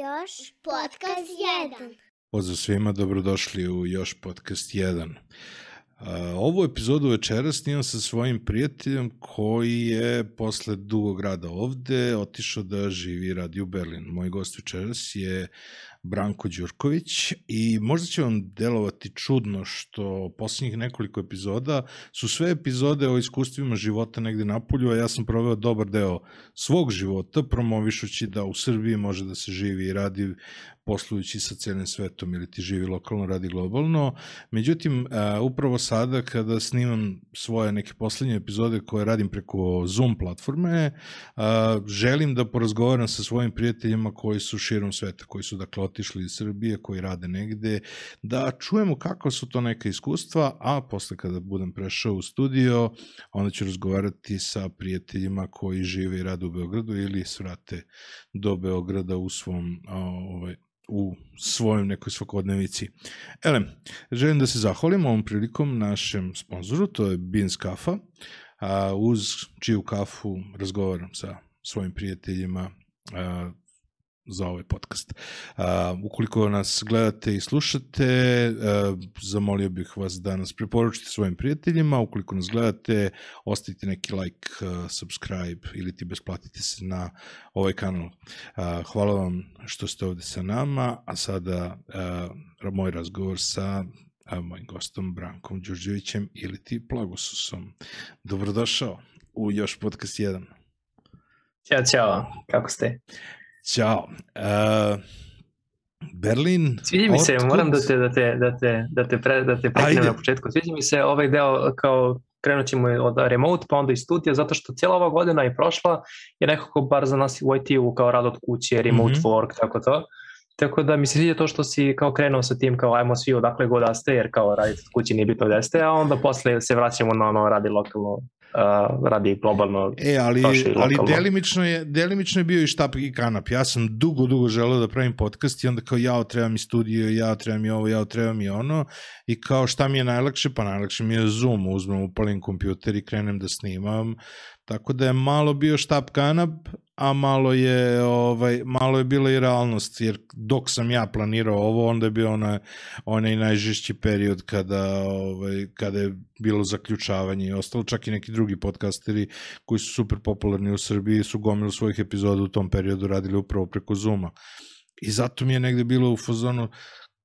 Još podcast 1. Pozdrav svima, dobrodošli u Još podcast 1. Ovu epizodu večera snimam sa svojim prijateljem koji je posle dugog rada ovde otišao da živi i radi u Berlin. Moj gost večeras je Branko Đurković i možda će vam delovati čudno što poslednjih nekoliko epizoda su sve epizode o iskustvima života negde napolju, a ja sam proveo dobar deo svog života promovišući da u Srbiji može da se živi i radi poslujući sa celim svetom ili ti živi lokalno, radi globalno. Međutim, upravo sada kada snimam svoje neke poslednje epizode koje radim preko Zoom platforme, želim da porazgovaram sa svojim prijateljima koji su širom sveta, koji su dakle otišli iz Srbije, koji rade negde, da čujemo kako su to neka iskustva, a posle kada budem prešao u studio, onda ću razgovarati sa prijateljima koji žive i rade u Beogradu ili svrate do Beograda u svom ovaj, u svojoj nekoj svakodnevici. Ele, želim da se zahvalim ovom prilikom našem sponzoru, to je Beans Kafa, uz čiju kafu razgovaram sa svojim prijateljima za ovaj podcast. Uh, ukoliko nas gledate i slušate, uh, zamolio bih vas da nas preporučite svojim prijateljima, ukoliko nas gledate, ostavite neki like, uh, subscribe ili ti besplatite se na ovaj kanal. Uh, hvala vam što ste ovde sa nama, a sada uh, moj razgovor sa a, mojim gostom Brankom Đurđevićem ili ti Plagosusom. Dobrodošao u još podcast 1. Ćao, čao, kako ste? Ćao. Uh, Berlin. Sviđa mi se, moram da te, da te, da te, da te, pre, da te prekinem na početku. Sviđa mi se ovaj deo kao krenut ćemo od remote pa onda iz studija zato što cijela ova godina je prošla je nekako bar za nas u IT-u kao rad od kuće, remote mm -hmm. work, tako to. Tako da mi se sviđa to što si kao krenuo sa tim kao ajmo svi odakle god da ste jer kao radite od kuće nije bitno da ste, a onda posle se vraćamo na ono radi lokalno uh, radi globalno. E, ali, ali delimično, je, delimično je bio i štap i kanap. Ja sam dugo, dugo želeo da pravim podcast i onda kao ja trebam i studio, ja trebam i ovo, ja trebam i ono i kao šta mi je najlakše? Pa najlakše mi je Zoom, uzmem, upalim kompjuter i krenem da snimam. Tako da je malo bio štap kanap, a malo je ovaj malo je bila i realnost jer dok sam ja planirao ovo onda je bio onaj onaj najžešći period kada ovaj kada je bilo zaključavanje i ostalo čak i neki drugi podcasteri koji su super popularni u Srbiji su gomilu svojih epizoda u tom periodu radili upravo preko Zuma. I zato mi je negde bilo u fazonu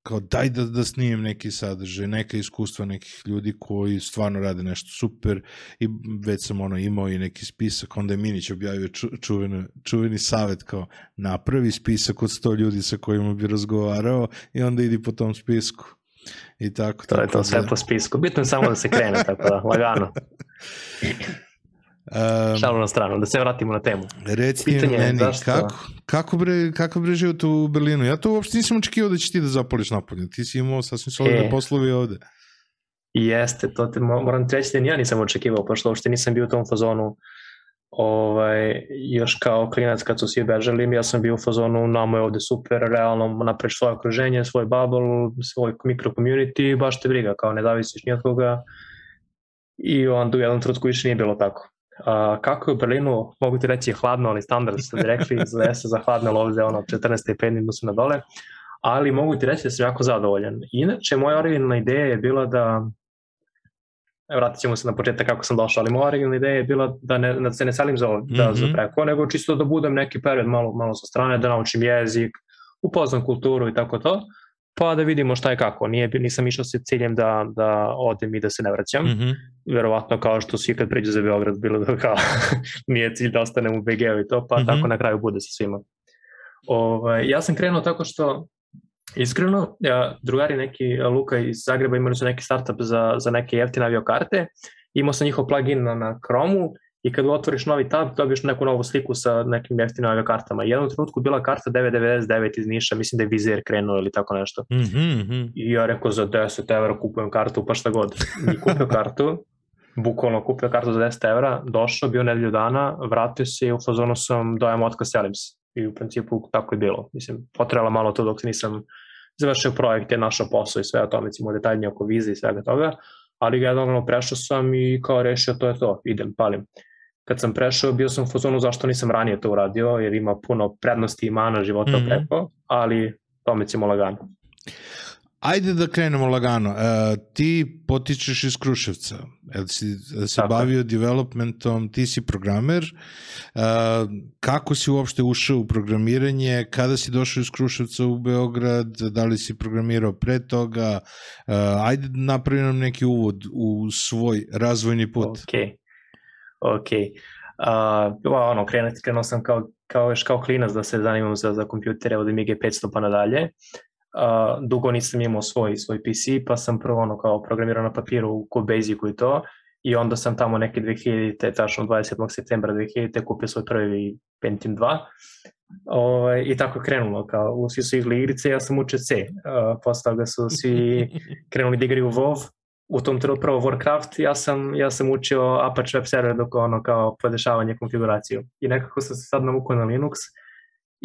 kao daj da, da snimim neki sadržaj, neka iskustva nekih ljudi koji stvarno rade nešto super i već sam ono imao i neki spisak, onda je Minić objavio ču, čuveni, čuveni savet kao napravi spisak od 100 ljudi sa kojima bi razgovarao i onda idi po tom spisku. I tako. To tako je to sve da... po spisku. Bitno je samo da se krene, tako da, lagano. Um, Šalu na stranu, da se vratimo na temu. Reci Pitanje meni, zašto... kako, kako, bre, kako bre život u Berlinu? Ja to uopšte nisam očekivao da će ti da zapališ napolje. Ti si imao sasvim solidne e, poslovi ovde. Jeste, to te moram ti reći da ja nisam očekivao, pošto uopšte nisam bio u tom fazonu ovaj, još kao klinac kad su svi bežali, ja sam bio u fazonu, nama je ovde super, realno napreš svoje okruženje, svoj bubble, svoj mikro community, baš te briga, kao ne zavisiš ni od koga. I onda u jednom trutku više nije bilo tako. Uh, kako je u Berlinu, mogu ti reći hladno, ali standard ste rekli, zove se za hladne lovde, ono 14 stepeni su na dole, ali mogu ti reći da sam jako zadovoljan. Inače, moja originalna ideja je bila da, vratit ćemo se na početak kako sam došao, ali moja originalna ideja je bila da, ne, da se ne salim za, da, mm -hmm. za preko, nego čisto da budem neki period malo, malo sa strane, da naučim jezik, upoznam kulturu i tako to pa da vidimo šta je kako. Nije, nisam išao sa ciljem da, da odem i da se ne vraćam. Mm -hmm. Verovatno kao što svi kad priđu za Beograd bilo da kao nije cilj da ostanem u BG-u i to, pa mm -hmm. tako na kraju bude sa svima. Ovaj, ja sam krenuo tako što Iskreno, ja, drugari neki, Luka iz Zagreba imali su neki startup za, za neke jeftine aviokarte, imao sam njihov plugin na, na Chromu i kad otvoriš novi tab dobiješ neku novu sliku sa nekim jeftinim aviokartama. I jednom trenutku bila karta 999 iz Niša, mislim da je Vizir krenuo ili tako nešto. Mm -hmm. I ja rekao za 10 evra kupujem kartu, pa šta god. I kupio kartu, bukvalno kupio kartu za 10 evra, došao, bio nedelju dana, vratio se i u fazonu sam dojem otkaz, selim se. I u principu tako je bilo. Mislim, potrebala malo to dok nisam završio projekte, našao posao i sve o tome, recimo detaljnije oko vize i svega toga, ali generalno prešao sam i kao rešio to je to, idem, palim kad sam prešao bio sam u fazonu zašto nisam ranije to uradio, jer ima puno prednosti i mana života mm -hmm. preko, ali tome ćemo lagano. Ajde da krenemo lagano. E, ti potičeš iz Kruševca. Jel si se Tako. bavio developmentom, ti si programer. E, kako si uopšte ušao u programiranje? Kada si došao iz Kruševca u Beograd? Da li si programirao pre toga? E, ajde napravi nam neki uvod u svoj razvojni put. Ok. Ok. Uh, ono, krenuo, krenuo sam kao, kao, još kao klinac da se zanimam za, za kompjutere od Amiga 500 pa nadalje uh, dugo nisam imao svoj, svoj PC, pa sam prvo ono kao programirao na papiru u Basicu i to, i onda sam tamo neke 2000, tačno 27. septembra 2000. kupio svoj prvi Pentium 2. O, ovaj, I tako je krenulo, kao svi su igli igrice, ja sam učio C. Uh, posle toga su svi krenuli da igraju WoW, u tom trenutku prvo Warcraft, ja sam, ja sam učio Apache web server dok ono kao podešavanje konfiguraciju. I nekako sam se sad navukao na Linux,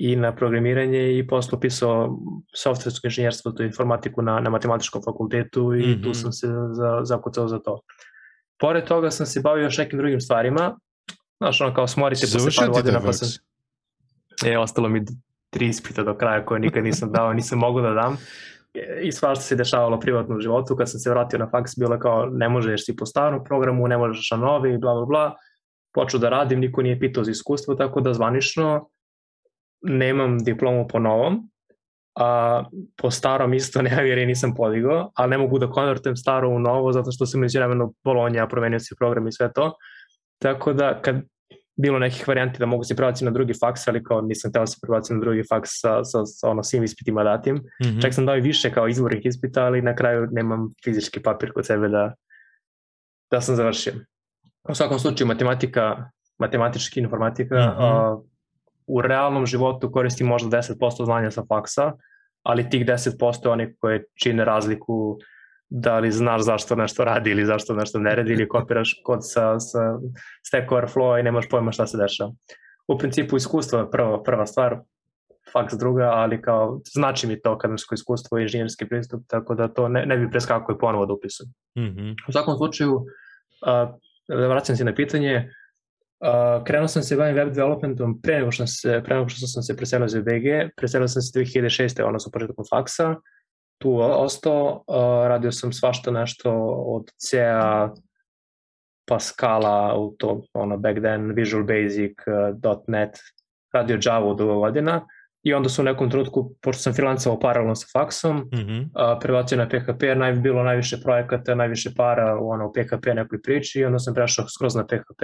i na programiranje i posle upisao softversko inženjerstvo, to informatiku na, na matematičkom fakultetu i mm -hmm. tu sam se za, zakucao za to. Pored toga sam se bavio još nekim drugim stvarima, znaš, ono kao smorite posle par godina, pa sam... E, ostalo mi tri ispita do kraja koje nikad nisam dao, nisam mogao da dam. I svašta se dešavalo u privatnom životu. Kad sam se vratio na faks, bilo kao ne možeš si po starom programu, ne možeš na novi, bla, bla, bla. Počeo da radim, niko nije pitao za iskustvo, tako da zvanično nemam diplomu po novom, a po starom isto nemam jer je nisam podigao, ali ne mogu da konvertujem staro u novo zato što sam među vremenu Bolonja, promenio se program i sve to. Tako da kad bilo nekih varijanti da mogu se prebaciti na drugi faks, ali kao nisam teo da se prebaciti na drugi faks sa, sa, sa ono, svim ispitima datim. Mm -hmm. Čak sam dao i više kao izvornih ispita, ali na kraju nemam fizički papir kod sebe da, da sam završio. U svakom slučaju matematika, matematički informatika, mm -hmm. uh, u realnom životu koristim možda 10% znanja sa faksa, ali tih 10% je oni koje čine razliku da li znaš zašto nešto radi ili zašto nešto ne radi ili kopiraš kod sa, sa Stack Overflow i nemaš pojma šta se dešava. U principu iskustvo je prva, prva stvar, faks druga, ali kao znači mi to akademsko iskustvo i inženjerski pristup, tako da to ne, ne bi preskakao i ponovo da upisam. Mm -hmm. U svakom slučaju, uh, da vraćam se na pitanje, Uh, krenuo sam se bavim web developmentom pre nego što, se, pre nego što sam se preselio za BG, preselio sam se 2006. ono sa početkom faksa, tu ostao, radio sam svašta nešto od C-a, Pascala, u to, ono, back then, Visual Basic, .NET, radio Java dugo godina i onda su u nekom trenutku, pošto sam freelancovao paralelno sa faksom, mm -hmm. uh, prebacio na PHP, jer naj, bilo najviše projekata, najviše para u ono, PHP nekoj priči i onda sam prešao skroz na PHP,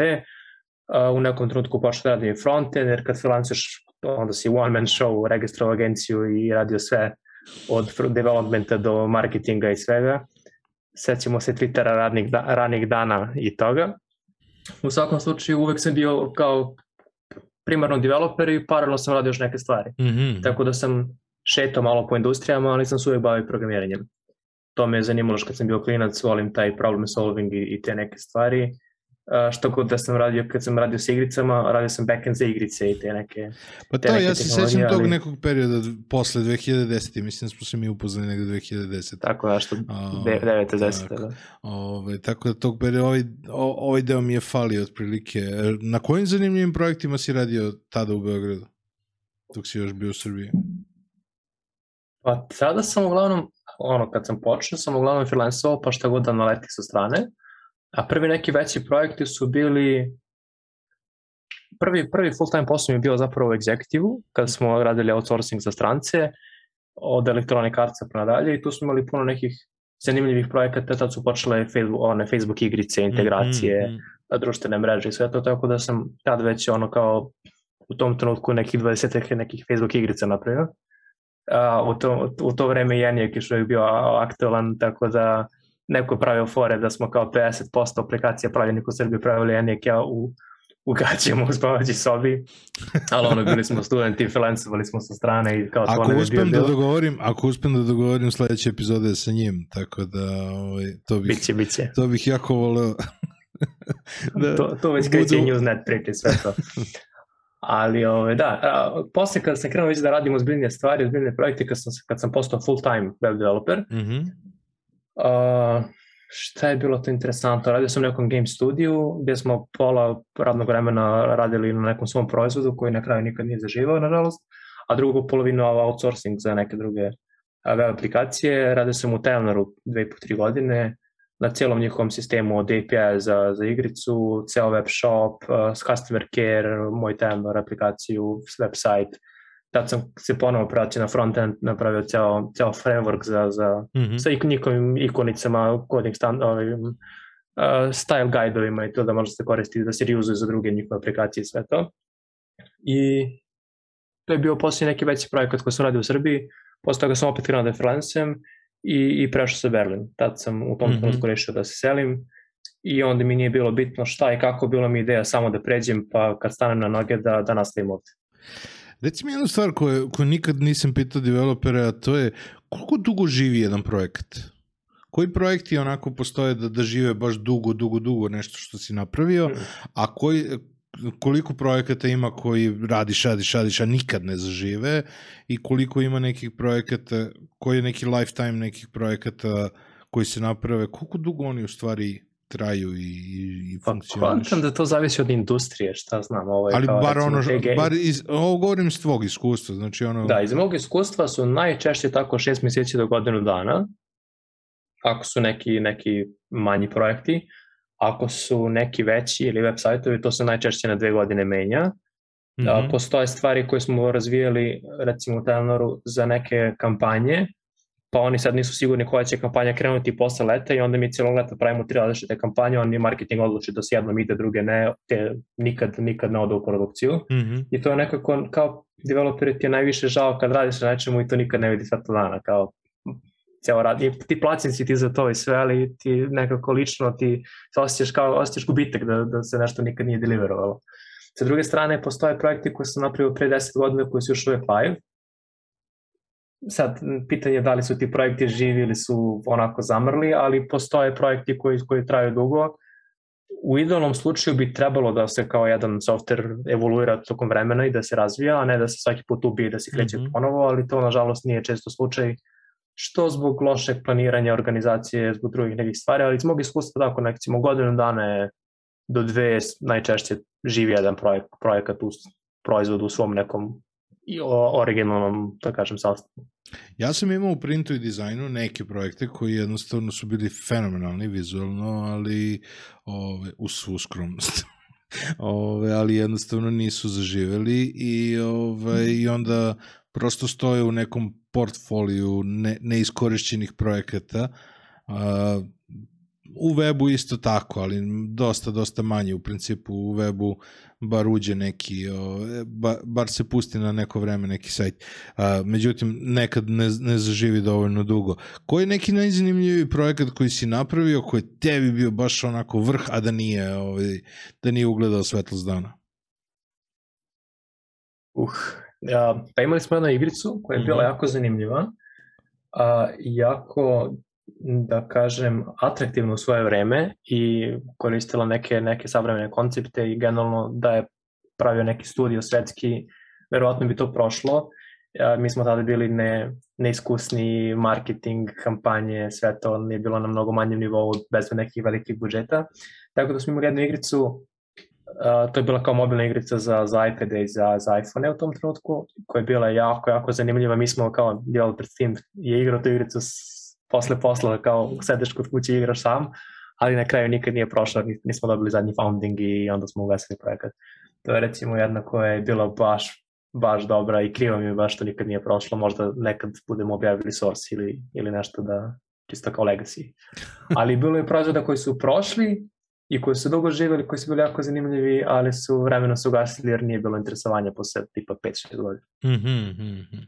u nekom trenutku počeo da radim frontend, jer kad freelanceš, onda si one man show, registrovao agenciju i radio sve od developmenta do marketinga i svega. Sećamo se Twittera radnih, da, ranih dana i toga. U svakom slučaju uvek sam bio kao primarno developer i paralelno sam radio još neke stvari. Mm -hmm. Tako da sam šetao malo po industrijama, ali sam se uvek bavio programiranjem. To me je zanimalo što kad sam bio klinac, volim taj problem solving i, i te neke stvari što god da sam radio, kad sam radio sa igricama, radio sam backend za igrice i te neke Pa to, ja se sećam ali... tog nekog perioda posle 2010. Mislim da smo se mi upoznali negde 2010. Tako da, što 9. 10. Da. Ove, tako da tog perioda, ovaj, ovaj deo mi je falio otprilike. Na kojim zanimljivim projektima si radio tada u Beogradu? Dok si još bio u Srbiji? Pa tada sam uglavnom, ono, kad sam počeo, sam uglavnom freelancovao, pa šta god da naleti sa strane. A prvi neki veći projekti su bili prvi, prvi full-time posao mi je bio zapravo u executive kada smo radili outsourcing za strance od Electronic Artsa pa nadalje i tu smo imali puno nekih zanimljivih projekata, tad su počele Facebook, one Facebook igrice, integracije, mm -hmm. društvene mreže i sve to, tako da sam tad već ono kao u tom trenutku nekih 20 nekih Facebook igrica napravio. A, u, to, u to vreme Jenijek je bio aktualan, tako da neko je pravio fore da smo kao 50% aplikacija pravljenih u Srbiji pravili Enijek ja u, u gaćima u spavaći sobi, ali ono bili smo studenti, freelancovali smo sa strane i kao to ako uspem da dogovorim, ako uspem da dogovorim sledeće epizode sa njim, tako da ovaj, to bih, biće, biće. to bih jako voleo da, to, to već kreće budu... Newsnet priče sve to. Ali, ove, ovaj, da, a, posle kada sam krenuo već da radim ozbiljnije stvari, ozbiljnije projekte, kad sam, kad sam postao full-time web developer, mm -hmm. Uh, šta je bilo to interesantno? Radio sam u nekom game studiju gde smo pola radnog vremena radili na nekom svom proizvodu koji na kraju nikad nije zaživao, nažalost, a drugu polovinu outsourcing za neke druge web aplikacije. Radio sam u Telnoru 2,5-3 godine, na celom njihovom sistemu od API za, za igricu, ceo web shop, uh, customer care, moj Telnor aplikaciju, website, tad sam se ponovo pratio na frontend, napravio ceo, ceo framework za, za, mm -hmm. sa njihovim ikonicama, coding stand, ovim, uh, style guide-ovima i to da može se koristiti, da se reuzuje za druge njihove aplikacije i sve to. I to je bio posljednji neki veći projekat koji sam radio u Srbiji, posle toga sam opet krenuo da je freelancem i, i prešao sa Berlin. Tad sam u tom mm -hmm. trenutku rešio da se selim i onda mi nije bilo bitno šta i kako, bilo mi ideja samo da pređem, pa kad stanem na noge da, da nastavim ovde. Reci mi jednu stvar koju, koju nikad nisam pitao developere, a to je koliko dugo živi jedan projekat? Koji projekti onako postoje da, da žive baš dugo, dugo, dugo nešto što si napravio, a koji, koliko projekata ima koji radiš, radiš, radiš, a nikad ne zažive i koliko ima nekih projekata, koji je neki lifetime nekih projekata koji se naprave, koliko dugo oni u stvari traju i, i pa, funkcioniš. Pa da to zavisi od industrije, šta znam. Ovo je Ali kao, bar ono, bar iz, ovo govorim iz tvog iskustva, znači ono... Da, iz mog iskustva su najčešće tako šest mjeseci do godinu dana, ako su neki, neki manji projekti, ako su neki veći ili web sajtovi, to se najčešće na dve godine menja. Mm -hmm. Postoje stvari koje smo razvijali recimo u Telnoru za neke kampanje pa oni sad nisu sigurni koja će kampanja krenuti posle leta i onda mi cijelo leta pravimo tri različite kampanje, oni marketing odluči da se jednom ide, druge ne, te nikad, nikad ne ode u produkciju. Mm -hmm. I to je nekako, kao developeri ti je najviše žao kad radiš na nečemu i to nikad ne vidi svetlo dana, kao ceo rad. I ti plaćen si ti za to i sve, ali ti nekako lično ti se osjećaš kao, osjećaš gubitak da, da se nešto nikad nije deliverovalo. Sa druge strane, postoje projekti koji sam napravio pre 10 godina koji su još uvek live, sad pitanje da li su ti projekti živi ili su onako zamrli, ali postoje projekti koji, koji traju dugo. U idealnom slučaju bi trebalo da se kao jedan software evoluira tokom vremena i da se razvija, a ne da se svaki put ubije da se kreće mm -hmm. ponovo, ali to nažalost nije često slučaj što zbog lošeg planiranja organizacije, zbog drugih nekih stvari, ali iz mog iskustva tako, nekcimo godinu dana je do dve najčešće živi jedan projekt, projekat u proizvodu u svom nekom i o originalnom, da kažem, sastavu. Ja sam imao u printu i dizajnu neke projekte koji jednostavno su bili fenomenalni vizualno, ali ove, u svu skromnost. ove, ali jednostavno nisu zaživeli i, ove, i onda prosto stoje u nekom portfoliju ne, neiskorišćenih projekata. A, u webu isto tako, ali dosta, dosta manje u principu u webu bar uđe neki, o, ba, bar se pusti na neko vreme neki sajt. A, međutim, nekad ne, ne zaživi dovoljno dugo. Koji je neki najzanimljiviji projekat koji si napravio, koji tebi bio baš onako vrh, a da nije, ovaj, da nije ugledao svetlost dana? Uh, ja, pa imali smo jednu igricu koja je bila mm -hmm. jako zanimljiva, a, jako da kažem, atraktivno u svoje vreme i koristila neke, neke savremene koncepte i generalno da je pravio neki studio svetski, verovatno bi to prošlo. Mi smo tada bili ne, neiskusni marketing, kampanje, sve to nije bilo na mnogo manjem nivou bez nekih velikih budžeta. Tako da smo imali jednu igricu, to je bila kao mobilna igrica za, za iPad i za, za iPhone u tom trenutku, koja je bila jako, jako zanimljiva. Mi smo kao developer team je igrao tu igricu posle posla kao sedeš kod kuće i igraš sam, ali na kraju nikad nije prošlo, nismo dobili zadnji founding i onda smo ugasili projekat. To je recimo jedna koja je bila baš baš dobra i krivo mi je baš što nikad nije prošlo, možda nekad budemo objavili source ili, ili nešto da čisto kao legacy. Ali bilo je proizvoda koji su prošli i koji su dugo živjeli, koji su bili jako zanimljivi, ali su vremeno su ugasili jer nije bilo interesovanja posle tipa 5-6 godina. Mm -hmm.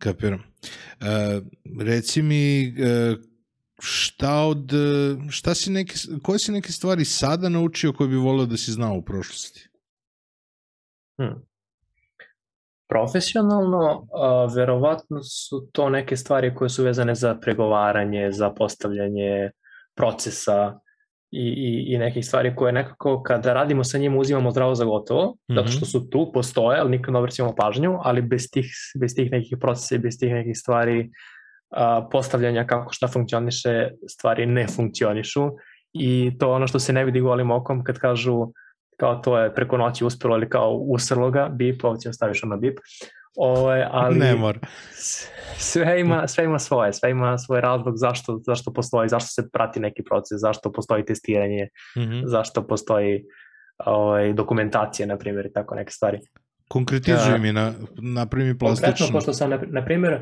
Kapiram. Uh, reci mi, uh, šta od, šta si neke, koje si neke stvari sada naučio koje bi volio da si znao u prošlosti? Hmm. Profesionalno, uh, verovatno su to neke stvari koje su vezane za pregovaranje, za postavljanje procesa, i, i, i nekih stvari koje nekako kada radimo sa njima uzimamo zdravo za gotovo, mm -hmm. zato što su tu, postoje, ali nikad ne obraćamo pažnju, ali bez tih, bez tih nekih procesa i bez tih nekih stvari a, postavljanja kako šta funkcioniše, stvari ne funkcionišu i to ono što se ne vidi golim okom kad kažu kao to je preko noći uspelo ili kao usrlo ga, bip, ovdje staviš ono bip, Ove, ovaj, ali ne mora. Sve ima, sve ima svoje, sve ima svoj razlog zašto, zašto postoji, zašto se prati neki proces, zašto postoji testiranje, mm -hmm. zašto postoji ovaj, dokumentacija, na primjer, i tako neke stvari. Konkretizuj mi, na, napravi plastično. Konkretno, pošto sam, na, na primjer,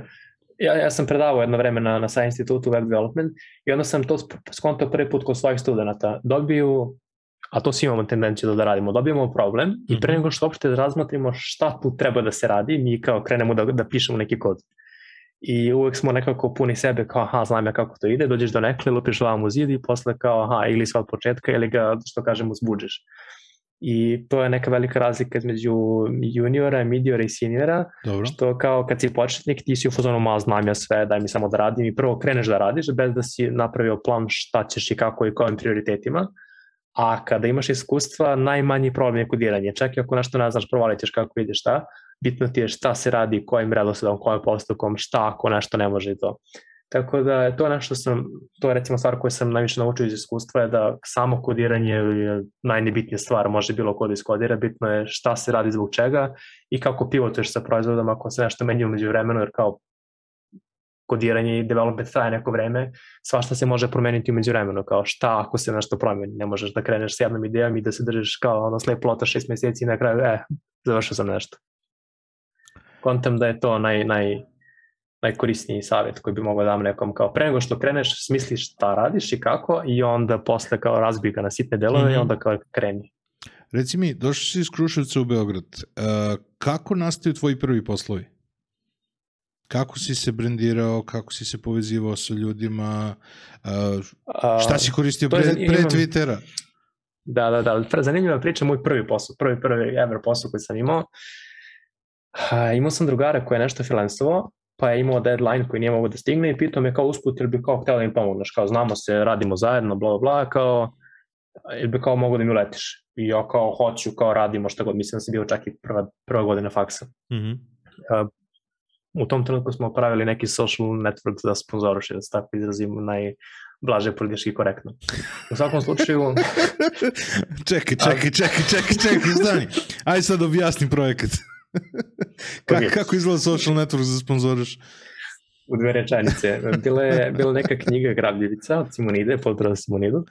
ja, ja sam predavao jedno vreme na, na Science institutu Web Development i onda sam to skontao prvi put kod svojih studenta. Dobiju a to svi imamo tendenciju da, da radimo, dobijemo problem i pre mhm. nego što uopšte razmotrimo šta tu treba da se radi, mi kao krenemo da, da pišemo neki kod. I uvek smo nekako puni sebe kao, aha, znam ja kako to ide, dođeš do nekle, lupiš glavom u zid i posle kao, aha, ili sve od početka ili ga, što kažemo, zbuđeš. I to je neka velika razlika između juniora, midiora i seniora, Dobro. što kao kad si početnik ti si u fazonu malo znam ja sve, daj mi samo da radim i prvo kreneš da radiš bez da si napravio plan šta ćeš i kako i kojim prioritetima, a kada imaš iskustva, najmanji problem je kodiranje. Čak i ako nešto ne znaš, provalit ćeš kako ide šta, bitno ti je šta se radi, kojim redosledom, kojim postupkom, šta ako nešto ne može i to. Tako da to nešto sam, to je recimo stvar koju sam najviše naučio iz iskustva je da samo kodiranje je najnebitnija stvar, može bilo kod iskodira, bitno je šta se radi zbog čega i kako pivotuješ sa proizvodom ako se nešto menja umeđu vremenu, jer kao kodiranje i development traje neko vreme, svašta se može promeniti umeđu vremenu, kao šta ako se nešto promeni, ne možeš da kreneš s jednom idejom i da se držiš kao ono slep plota šest meseci i na kraju, e, završio sam nešto. Kontam da je to naj, naj, najkorisniji savjet koji bi mogao da dam nekom kao pre nego što kreneš smisliš šta radiš i kako i onda posle kao razbij ga na sitne delove mm -hmm. i mhm. onda kao kreni. Reci mi, došli si iz Kruševca u Beograd. Uh, kako nastaju tvoji prvi poslovi? Kako si se brendirao, kako si se povezivao sa ljudima, šta si koristio pre, pre Twittera? Da, da, da, zanimljiva priča, moj prvi posao, prvi, prvi ever posao koji sam imao. Uh, imao sam drugara koji je nešto freelancovao, pa je imao deadline koji nije mogo da stigne i pitao me kao usput ili bi kao htio da mi pomogneš, kao znamo se, radimo zajedno, bla, bla, kao ili bi kao mogo da mi uletiš. I ja kao hoću, kao radimo šta god, mislim da sam bio čak i prva, prva godina faksa. Mm -hmm. uh, u tom trenutku smo pravili neki social network za sponzoruše, da se tako izrazim najblaže politički korektno. U svakom slučaju... čekaj, čekaj, čekaj, čekaj, čekaj, stani. Ajde sad objasni projekat. Kako, okay. kako izgleda social network za sponzoriš? U dve rečenice. Bila je, bila neka knjiga Grabljivica od Simonide, pozdrav Simonidu.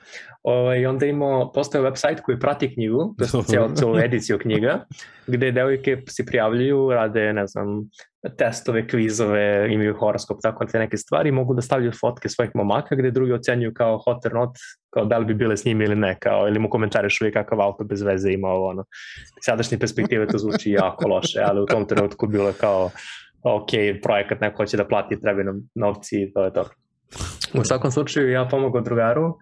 Ovaj, onda imao, postoje website koji prati knjigu, to je cijelu, cijelu ediciju knjiga, gde devojke se prijavljuju, rade, ne znam, testove, kvizove, imaju horoskop, tako te neke stvari, mogu da stavljaju fotke svojih momaka gde drugi ocenjuju kao hot or not, kao da li bi bile s njim ili ne, kao, ili mu komentariš uvijek kakav auto bez veze ima ovo, ono. Sadašnje perspektive to zvuči jako loše, ali u tom trenutku bilo kao ok, projekat neko hoće da plati, treba nam novci i to je to. U svakom slučaju ja pomogao drugaru,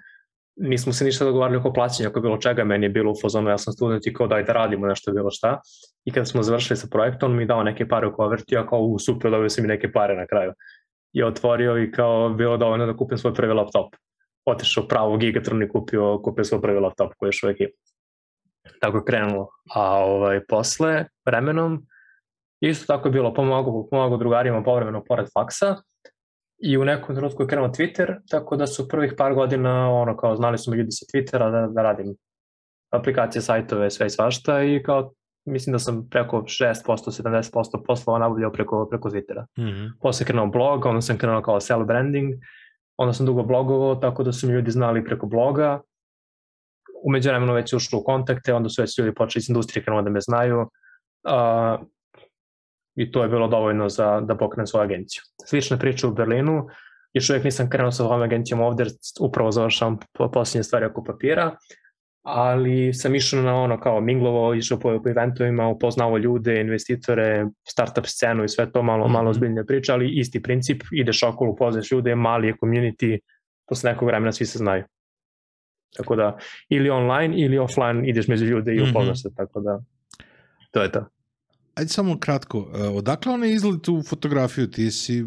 nismo se ništa dogovarali oko plaćanja, oko bilo čega, meni je bilo u fazonu, ja sam student i kao daj da radimo nešto bilo šta. I kada smo završili sa projektom, mi dao neke pare u konverti, ja kao u super, dobio sam i neke pare na kraju. I otvorio i kao bilo dovoljno da kupim svoj prvi laptop. Otešao pravo Gigatron i kupio, kupio svoj prvi laptop koji još uvek ima. Tako je krenulo. A ovaj, posle, vremenom, Isto tako je bilo, pomogao, pomogao drugarima povremeno pored faksa i u nekom trenutku je krenuo Twitter, tako da su prvih par godina, ono, kao znali smo ljudi sa Twittera da, da radim aplikacije, sajtove, sve i svašta i kao mislim da sam preko 6%, 70% poslova nabavljao preko, preko Twittera. Mm -hmm. Posle krenuo blog, onda sam krenuo kao self branding, onda sam dugo blogovao, tako da su mi ljudi znali preko bloga. Umeđu vremenu već ušlo u kontakte, onda su već ljudi počeli iz industrije krenuo da me znaju. Uh, i to je bilo dovoljno za da pokrenem svoju agenciju. Slična priča u Berlinu, još uvijek nisam krenuo sa ovom agencijom ovde, upravo završavam posljednje stvari oko papira, ali sam išao na ono kao minglovo, išao po, po eventovima, upoznao ljude, investitore, startup scenu i sve to malo, malo mhm. zbiljne priče, ali isti princip, ideš okolo, upoznaš ljude, mali je community, posle nekog vremena svi se znaju. Tako da, ili online ili offline ideš među ljude i mhm. upoznaš se, tako da, to je to ajde samo kratko, e, odakle ona izgled tu fotografiju? Ti si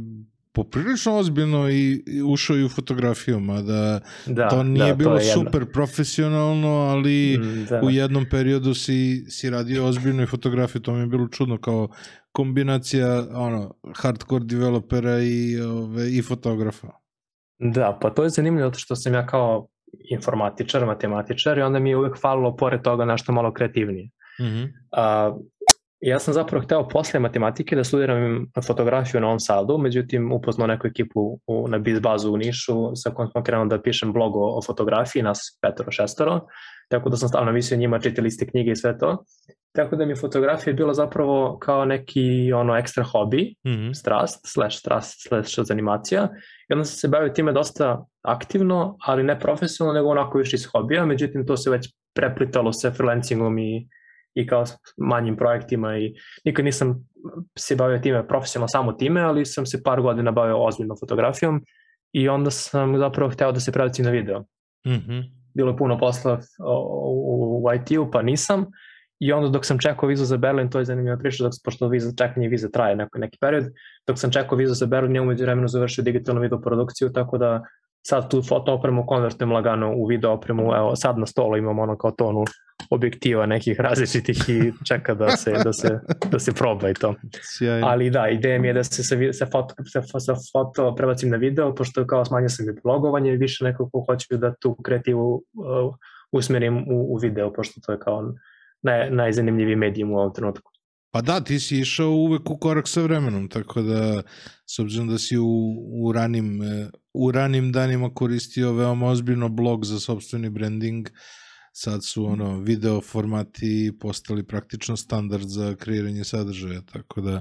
poprilično ozbiljno i, ušao i u fotografiju, mada Da, to nije da, bilo je jedno. super profesionalno, ali Mm, da. u jednom periodu si, si radio ozbiljnu i fotografiju, to mi je bilo čudno kao kombinacija ono, hardcore developera i, ove, i fotografa. Da, pa to je zanimljivo što sam ja kao informatičar, matematičar i onda mi je uvek falilo pored toga nešto malo kreativnije. Mhm. A, ja sam zapravo hteo posle matematike da studiram fotografiju na Novom Sadu, međutim upoznao neku ekipu u, na Biz bazu u Nišu sa kojom smo krenuo da pišem blog o, o fotografiji, nas petoro, šestoro, tako da sam stalno visio njima, čitali ste knjige i sve to. Tako da mi je fotografija bila zapravo kao neki ono ekstra hobi, Mhm. strast, slash strast, slash zanimacija. I onda sam se bavio time dosta aktivno, ali ne profesionalno, nego onako više iz hobija, međutim to se već preplitalo sa freelancingom i, i kao s manjim projektima i nikad nisam se bavio time profesionalno samo time, ali sam se par godina bavio ozbiljno fotografijom i onda sam zapravo hteo da se prebacim na video. Mhm. Bilo je puno posla u, u IT-u, pa nisam. I onda dok sam čekao vizu za Berlin, to je zanimljiva priča, dok, pošto viza, čekanje vize traje neko, neki period, dok sam čekao vizu za Berlin, ja umeđu vremenu završio digitalnu video produkciju, tako da sad tu foto opremu konvertujem lagano u video opremu, evo sad na stolu imam ono kao tonu objektiva nekih različitih i čeka da se, da se, da se proba i to. Sjajno. Ali da, ideja mi je da se sa, sa, foto, sa, sa foto prebacim na video, pošto kao smanjio sam i blogovanje, više nekako hoću da tu kreativu uh, usmerim u, u video, pošto to je kao naj, najzanimljiviji medijum u ovom trenutku. Pa da, ti si išao uvek u korak sa vremenom, tako da, s obzirom da si u, u, ranim, u ranim danima koristio veoma ozbiljno blog za sobstveni branding, sad su ono video formati postali praktično standard za kreiranje sadržaja, tako da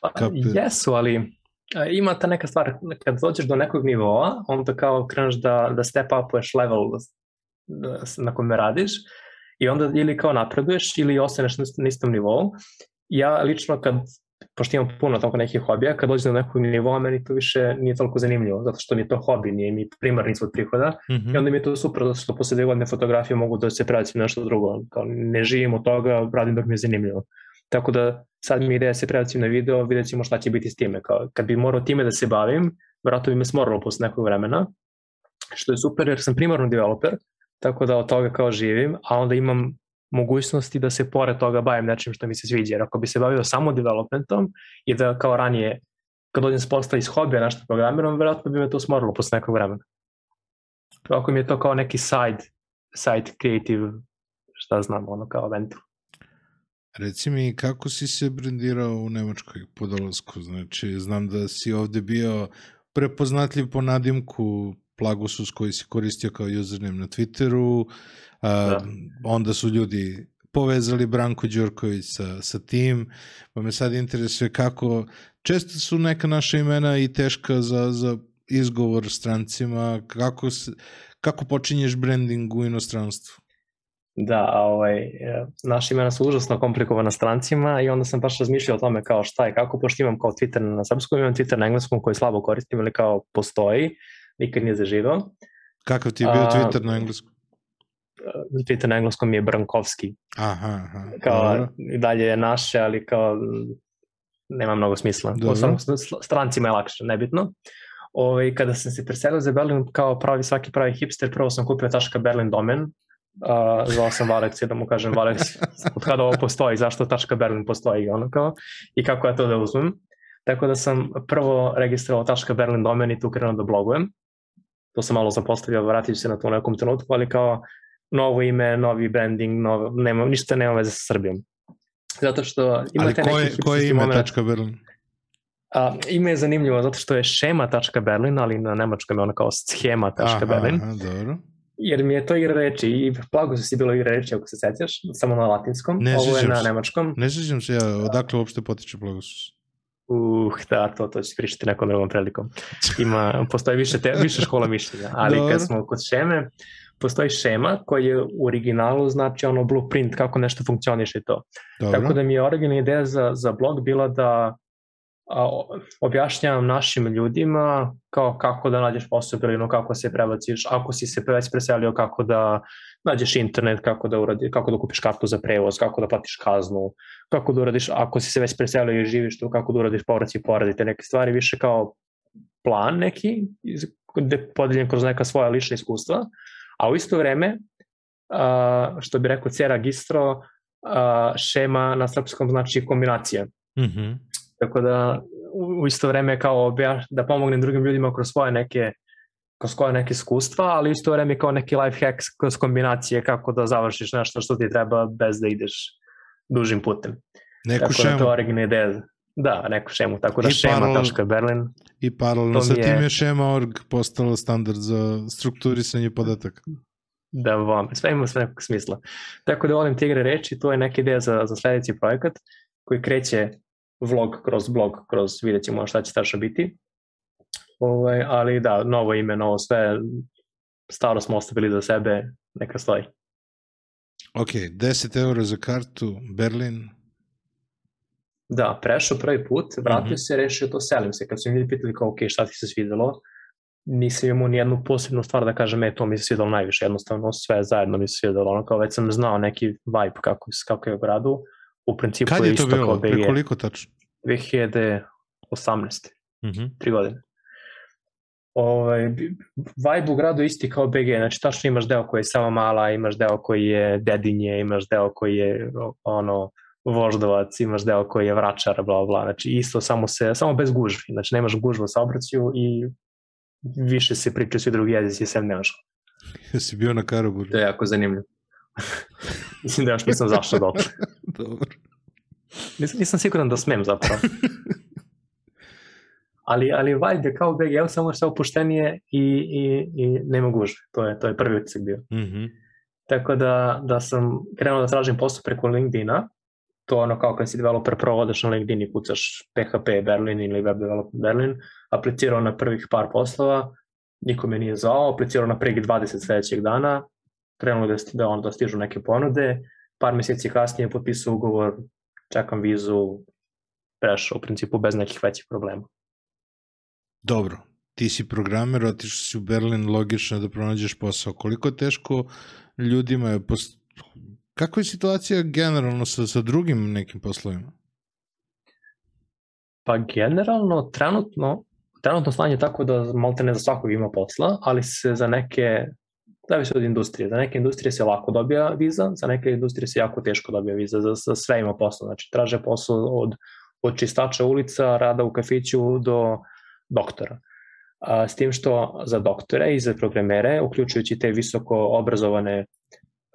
Pa, Kapir. jesu, ali ima ta neka stvar, kad dođeš do nekog nivoa, onda kao kreneš da, da step upuješ level na kome radiš i onda ili kao napreduješ ili ostaneš na istom nivou. Ja lično kad, pošto imam puno toliko nekih hobija, kad dođem do nekog nivoa, meni to više nije toliko zanimljivo, zato što mi je to hobi, nije mi primarni svod prihoda mhm. I onda mi je to super, zato što posle dve godine fotografije mogu da se prebacim na nešto drugo. Kao ne živim od toga, radim dok mi je zanimljivo. Tako da sad mi je ideja da se prebacim na video, vidjet ćemo šta će biti s time. Kao, kad bi morao time da se bavim, vratno bi me smoralo posle nekog vremena, što je super jer sam primarno developer, tako da od toga kao živim, a onda imam mogućnosti da se pored toga bavim nečim što mi se sviđa. Jer ako bi se bavio samo developmentom i da kao ranije, kad dođem s iz hobija nešto programiram, vjerojatno bi me to smorilo posle nekog vremena. Ako mi je to kao neki side, side creative, šta znam, ono kao ventil. Reci mi, kako si se brendirao u Nemačkoj po? Znači, znam da si ovde bio prepoznatljiv po nadimku Plagusus koji si koristio kao username na Twitteru, Da. onda su ljudi povezali Branko Đorković sa, sa tim, pa me sad interesuje kako, često su neka naša imena i teška za, za izgovor strancima, kako, se, kako počinješ branding u inostranstvu? Da, ovaj, e, naša imena su užasno komplikovana strancima i onda sam baš razmišljao o tome kao šta je, kako, pošto imam kao Twitter na srpskom, imam Twitter na engleskom koji slabo koristim ili kao postoji, nikad nije zaživao. Kakav ti je bio A, Twitter na engleskom? Twitter na engleskom je Brankovski, Aha, aha. kao dobro. i dalje je naše, ali kao nema mnogo smisla. Dobro. U samo strancima je lakše, nebitno. Ovaj, kada sam se preselio za Berlin kao pravi svaki pravi hipster, prvo sam kupio taška Berlin domen, uh, zvao sam Valexi da mu kažem Valex, od kada ovo postoji, zašto tačka Berlin postoji ono kao, i kako ja to da uzmem. Tako da sam prvo registrovao tačka Berlin domen i tu krenuo da blogujem. To sam malo zapostavio, vratit ću se na to u nekom trenutku, ali kao novo ime, novi branding, novo, nema, ništa nema veze sa Srbijom. Zato što ima Ali koje, ime moment. tačka Berlin? A, ime je zanimljivo zato što je šema.berlin, ali na nemačkom je ono kao schema.berlin, Aha, dobro. jer mi je to igra reči i Plagus je bilo igra reči ako se sećaš, samo na latinskom, Ne ovo je na se. nemačkom. Ne sjećam se ja, odakle uopšte potiče Plagosus. Uh, da, to, to ću pričati nekom drugom prilikom. Ima, postoji više, te, više škola mišljenja, ali Dobro. kad smo kod šeme, postoji šema koji je u originalu znači ono blueprint kako nešto funkcioniše i to. Dobro. Tako da mi je originalna ideja za, za blog bila da a, objašnjavam našim ljudima kao kako da nađeš posao ili kako se prebaciš, ako si se već preselio, kako da nađeš internet, kako da, uradi, kako da kupiš kartu za prevoz, kako da platiš kaznu, kako da uradiš, ako si se već preselio i živiš tu, kako da uradiš povraci i poradi, te neke stvari više kao plan neki, gde je podeljen kroz neka svoja lična iskustva, a u isto vreme, što bi rekao C registro, a, šema na srpskom znači kombinacija. Mhm. Tako da u, isto vreme kao obja, da pomognem drugim ljudima kroz svoje neke kroz koje neke iskustva, ali u isto vreme kao neki life hack kroz kombinacije kako da završiš nešto što ti treba bez da ideš dužim putem. Neku tako da to je šemu. originalna ideja. Da, neku šemu. Tako da I paralel- šema.berlin. I paralelno sa je- tim je šema.org postala standard za strukturisanje podataka. Da vam, sve ima sve nekog smisla. Tako da volim te igre reči, to je neka ideja za, za sledeći projekat koji kreće vlog kroz blog, kroz vidjet ćemo šta će tačno biti. Ovaj, ali da, novo ime, novo sve, staro smo ostavili za sebe, neka stoji. Ok, 10 eura za kartu, Berlin. Da, prešao prvi put, vratio Mhm. se, rešio to, selim se. Kad su mi ljudi pitali kao, ok, šta ti se svidelo, nisam imao nijednu posebnu stvar da kažem, e, to mi se svidelo najviše, jednostavno sve zajedno mi se svidelo, ono kao već sam znao neki vibe kako, kako je u gradu, u principu Kad je to isto kao bilo? Pre BG, koliko tačno? 2018, Mhm. tri godine. Ovaj, vibe u gradu je isti kao BG, znači tačno imaš deo koji je Sava Mala, imaš deo koji je Dedinje, imaš deo koji je ono Voždovac, imaš deo koji je Vračar, bla bla, znači isto samo se, samo bez gužvi, znači nemaš gužvu u saobraćaju i više se pričaju svi drugi jezici sem nemaš. Jesi bio na Karaburgu? To je jako zanimljivo. Mislim da još nisam zašao dotle. Dobro. Nisam, nisam siguran da smem zapravo. ali, ali je kao BG, evo samo sve opuštenije i, i, i nema gužve. To je, to je prvi utisak bio. Mhm. Tako da, da sam krenuo da tražim posao preko LinkedIna, to ono kao kad si developer prvo odeš na LinkedIn i kucaš PHP Berlin ili Web Development Berlin, aplicirao na prvih par poslova, niko me nije zvao, aplicirao na prvih 20 sledećeg dana, krenulo da, da, onda stižu neke ponude, par meseci kasnije potpisao ugovor, čekam vizu, prešao u principu bez nekih većih problema. Dobro, ti si programer, otišao si u Berlin, logično je da pronađeš posao. Koliko teško ljudima je... Pos... Kako je situacija generalno sa, sa drugim nekim poslovima? Pa generalno, trenutno, trenutno stanje je tako da malte ne za svakog ima posla, ali se za neke, zavisi od industrije, za neke industrije se lako dobija viza, za neke industrije se jako teško dobija viza, za, za sve ima posla, znači traže posao od, od čistača ulica, rada u kafiću do doktora. A, s tim što za doktore i za programere, uključujući te visoko obrazovane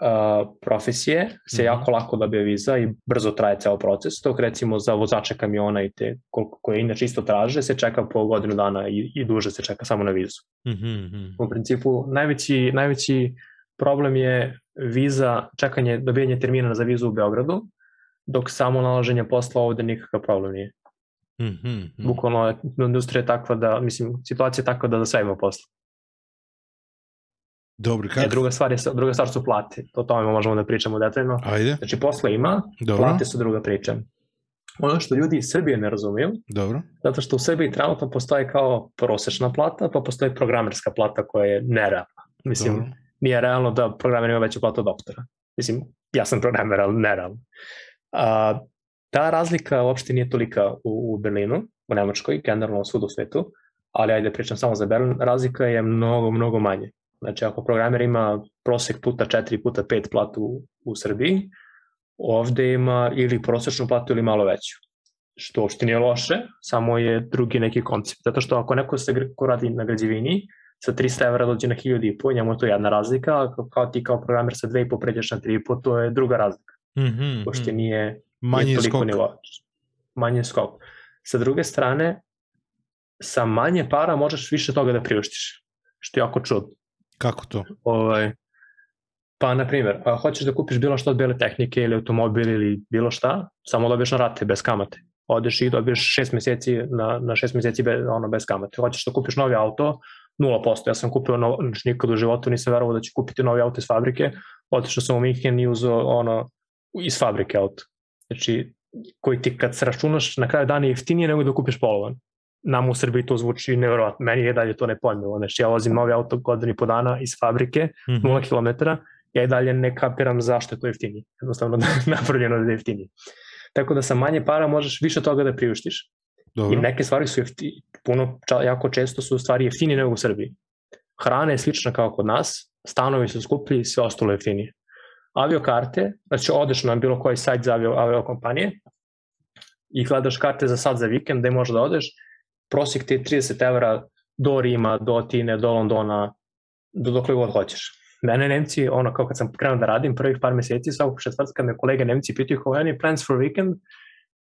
a, profesije, se Mhm. jako lako dobije viza i brzo traje ceo proces. Dok recimo za vozače kamiona i te koliko, koje inače isto traže, se čeka po godinu dana i, i duže se čeka samo na vizu. Mhm, mhm. U principu, najveći, najveći problem je viza, čekanje, dobijanje termina za vizu u Beogradu, dok samo nalaženje posla ovde nikakav problem nije. Mhm, mhm. Bukvalno industrija je takva da, mislim, situacija je takva da za sve ima posla. Dobro, E, kako? druga, stvar je, druga stvar su plate. O tome možemo da pričamo detaljno. Ajde, Znači, posla ima, dobro, plate su druga priča. Ono što ljudi iz Srbije ne razumiju, dobro. zato što u Srbiji trenutno postoji kao prosečna plata, pa postoji programerska plata koja je nerealna. Mislim, dobro. nije realno da programer ima veću platu od doktora. Mislim, ja sam programer, ali nerealno. A, ta razlika uopšte nije tolika u, u Berlinu, u Nemačkoj, generalno svud u svetu, ali ajde pričam samo za Berlin, razlika je mnogo, mnogo manje. Znači, ako programer ima prosek puta 4 puta 5 platu u, Srbiji, ovde ima ili prosečnu platu ili malo veću. Što uopšte nije loše, samo je drugi neki koncept. Zato što ako neko se ko radi na građevini, sa 300 evra dođe na 1000 i po, njemu je to jedna razlika, a kao- ti kao programer sa 2,5 pređeš na 3,5, to je druga razlika. Mhm, Uopšte mhm. nije, Manji nije je toliko skok. nivoa. Manji je skok. Sa druge strane, sa manje para možeš više toga da priuštiš, što je jako čudno. Kako to? Ovaj, pa, na primjer, a hoćeš da kupiš bilo što od bele tehnike ili automobil ili bilo šta, samo dobiješ na rate, bez kamate. Odeš i dobiješ šest meseci na, na šest meseci bez, ono, bez kamate. Hoćeš da kupiš novi auto, 0%. Ja sam kupio, no, znači nikad u životu nisam verovao da ću kupiti novi auto iz fabrike. Otišao sam u Minhen i uzeo ono, iz fabrike auto. Znači, koji ti kad se računaš na kraju dana je jeftinije nego da kupiš polovan. Nam u Srbiji to zvuči nevjerojatno. Meni je dalje to nepojmljivo. Znači, ja vozim novi auto godinu i po dana iz fabrike, Mhm. 0 km, ja i dalje ne kapiram zašto je to jeftinije. Jednostavno napravljeno da je jeftinije. Tako da sa manje para možeš više toga da priuštiš Dobro. I neke stvari su jefti, puno, jako često su stvari jeftinije nego u Srbiji. Hrana je slična kao kod nas, stanovi su skuplji i sve ostalo je jeftinije. Aviokarte, znači odeš na bilo koji sajt za avio, avio kompanije i gledaš karte za sad za vikend gde možeš da odeš, prosjek ti je 30 evra do Rima, do Atine, do Londona, do dokle god hoćeš. Mene Nemci, ono kao kad sam krenuo da radim prvih par meseci, svakog četvrtka me kolege Nemci pitaju kao any plans for weekend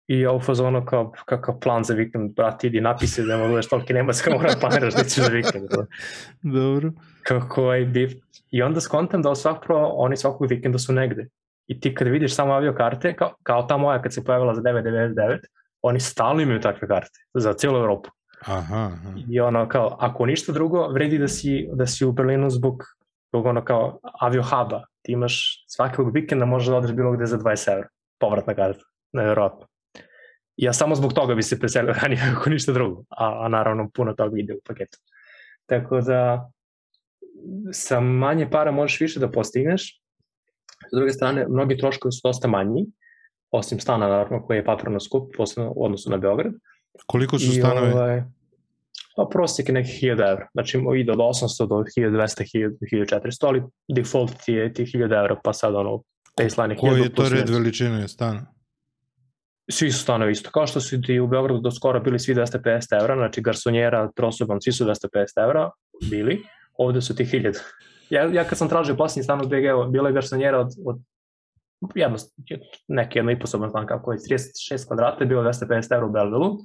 i ja u fazonu kao kakav plan za vikend, brati, idi napisi da ne budeš toliki nemac kao mora planiraš da ćeš za vikend. Dobro. Kako je div. I onda skontam da svakako oni svakog vikenda su negde. I ti kad vidiš samo avio karte, kao, kao ta moja kad se pojavila za 9.99, oni stalno imaju takve karte za cijelu Europu. Aha, aha. I ono kao, ako ništa drugo, vredi da si, da si u Berlinu zbog, zbog ono kao avio huba. Ti imaš svakog vikenda možeš da odeš bilo gde za 20 evra. Povratna karta, nevjerojatno. Ja samo zbog toga bi se preselio ranije ako ništa drugo, a, a naravno puno toga ide u paketu. Tako da sa manje para možeš više da postigneš. S druge strane, mnogi troškovi su dosta manji, osim stana naravno koji je paprano skup, posebno u odnosu na Beograd. Koliko su stanovi? ovaj, pa prosjek je nekih 1000 evra. Znači ide od 800 do 1200, 1400, ali default ti je ti 1000 evra, pa sad ono baseline je 1000 Koji je to red veličine stana? Svi su stanovi isto. Kao što su ti u Beogradu do skoro bili svi 250 evra, znači garsonjera, trosoban, svi su 250 evra bili, ovde su ti 1000. Ja, ja kad sam tražio posljednji stan u BG, bila je garsonjera od, od jedno, neki jedno i posoban stan kako je 36 kvadrata, je bilo 250 evra u Belvilu.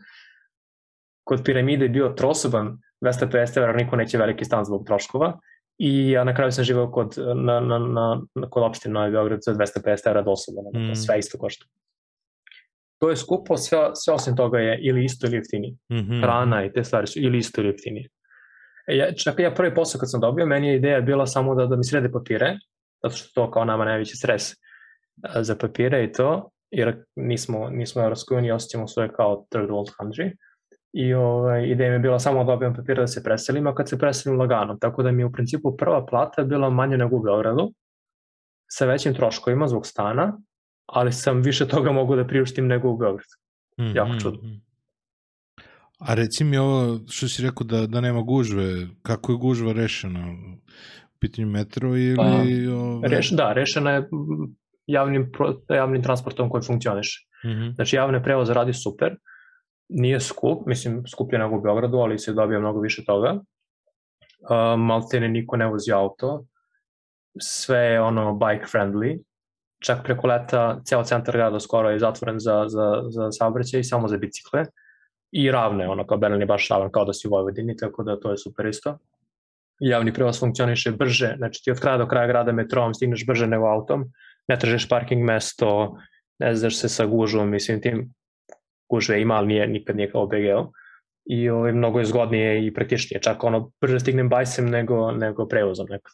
Kod piramide je bio trosoban 250 evra, niko neće veliki stan zbog troškova. I ja na kraju sam živao kod, na, na, na, na, kod opštine Novi Beograd za 250 evra dosoban, Mm. mm. sve isto košta. To je skupo, sve, sve osim toga je ili isto ili jeftinije. Mhm. Hrana i te stvari su ili isto ili jeftinije. E, ja, čak ja prvi posao kad sam dobio, meni je ideja bila samo da, da mi srede papire, zato što to kao nama najveći stres za papire i to, jer nismo, nismo u Europskoj uniji, osjećamo svoje kao third world country. I ovaj, ideja mi je bila samo da dobijem papire da se preselim, a kad se preselim lagano. Tako da mi je u principu prva plata bila manja nego u Beogradu, sa većim troškovima zbog stana, ali sam više toga mogu da priuštim nego u Beogradu. Mhm, jako čudno. mhm. A reci mi ovo što si rekao da, da nema gužve, kako je gužva rešena? Pitanju metro ili... Pa, ove... Reš, da, rešena je mm, javnim, javnim transportom koji funkcioniše. Mhm. Znači javne prevoze radi super, nije skup, mislim skuplje nego u Beogradu, ali se dobija mnogo više toga. Uh, maltene niko ne vozi auto, sve je ono bike friendly, čak preko leta ceo centar grada skoro je zatvoren za, za, za saobraćaj samo za bicikle i ravne, ono kao Berlin je baš ravan kao da si u Vojvodini, tako da to je super isto. Javni prevoz funkcioniše brže, znači ti od kraja do kraja grada metrom stigneš brže nego autom, ne tražiš parking mesto, ne znaš se sa gužvom, mislim tim gužve ima, ali nije, nikad nije kao BGO. I ovaj, mnogo je zgodnije i praktičnije, čak ono brže stignem bajsem nego, nego prevozom nekad.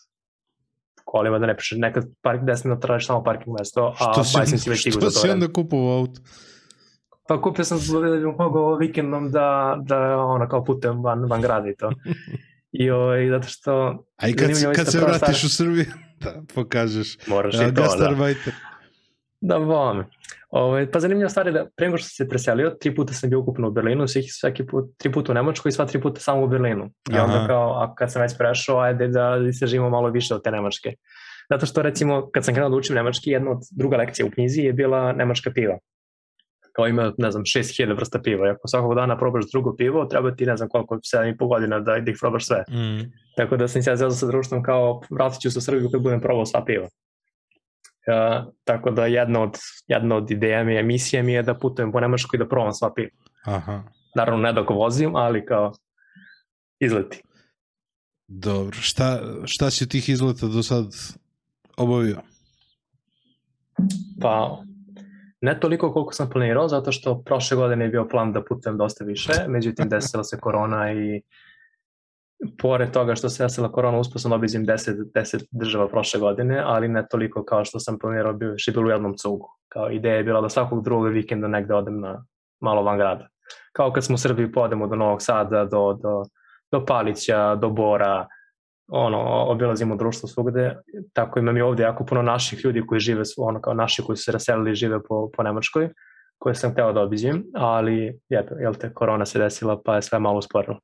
Kolima da ne pišeš, nekad park, desno da tražiš samo parking mesto, a Što si, bajsem si već što za to si vreme. onda kupovao auto? Pa kupio sam da bih mogao vikendom da, da ono kao putem van, van grada i to. I ovaj, zato što A i kad, kad se vratiš stvar. u Srbiju, da pokažeš moraš a, i to, da. gastarbajter. Da, vome. Ove, pa zanimljiva stvar je da pre nego što sam se preselio, tri puta sam bio ukupno u Berlinu, svih, svaki put, tri puta u Nemačkoj i sva tri puta samo u Berlinu. I onda Aha. kao, a kad sam već prešao, ajde da istražimo malo više od te Nemačke. Zato što recimo, kad sam krenuo da učim nemački, jedna od druga lekcija u knjizi je bila nemačka piva. Kao ima, ne znam, 6000 vrsta piva. I ako svakog dana probaš drugo pivo, treba ti ne znam koliko, 7,5 godina da, da ih probaš sve. Mm. Tako da sam se ja sa društvom kao vratit ću se u Srbiju kad budem probao sva piva. Uh, tako da jedna od, jedna od ideja mi je, misija mi je da putujem po Nemačkoj i da probam sva piva. Aha. Naravno ne dok vozim, ali kao izleti. Dobro. Šta, šta si tih izleta do sad obavio? Pa ne toliko koliko sam planirao, zato što prošle godine je bio plan da putujem dosta više, međutim desila se korona i pored toga što se desila korona, uspio sam obizim 10, 10 država prošle godine, ali ne toliko kao što sam planirao, bio je bilo u jednom cugu. Kao ideja je bila da svakog drugog vikenda negde odem na malo van grada. Kao kad smo u Srbiji podemo do Novog Sada, do, do, do Palića, do Bora, ono, obilazimo društvo svugde, tako imam i ovde jako puno naših ljudi koji žive, ono kao naši koji su se raselili i žive po, po Nemačkoj, koje sam hteo da obiđem, ali jel, jel te, korona se desila pa je sve malo usporilo.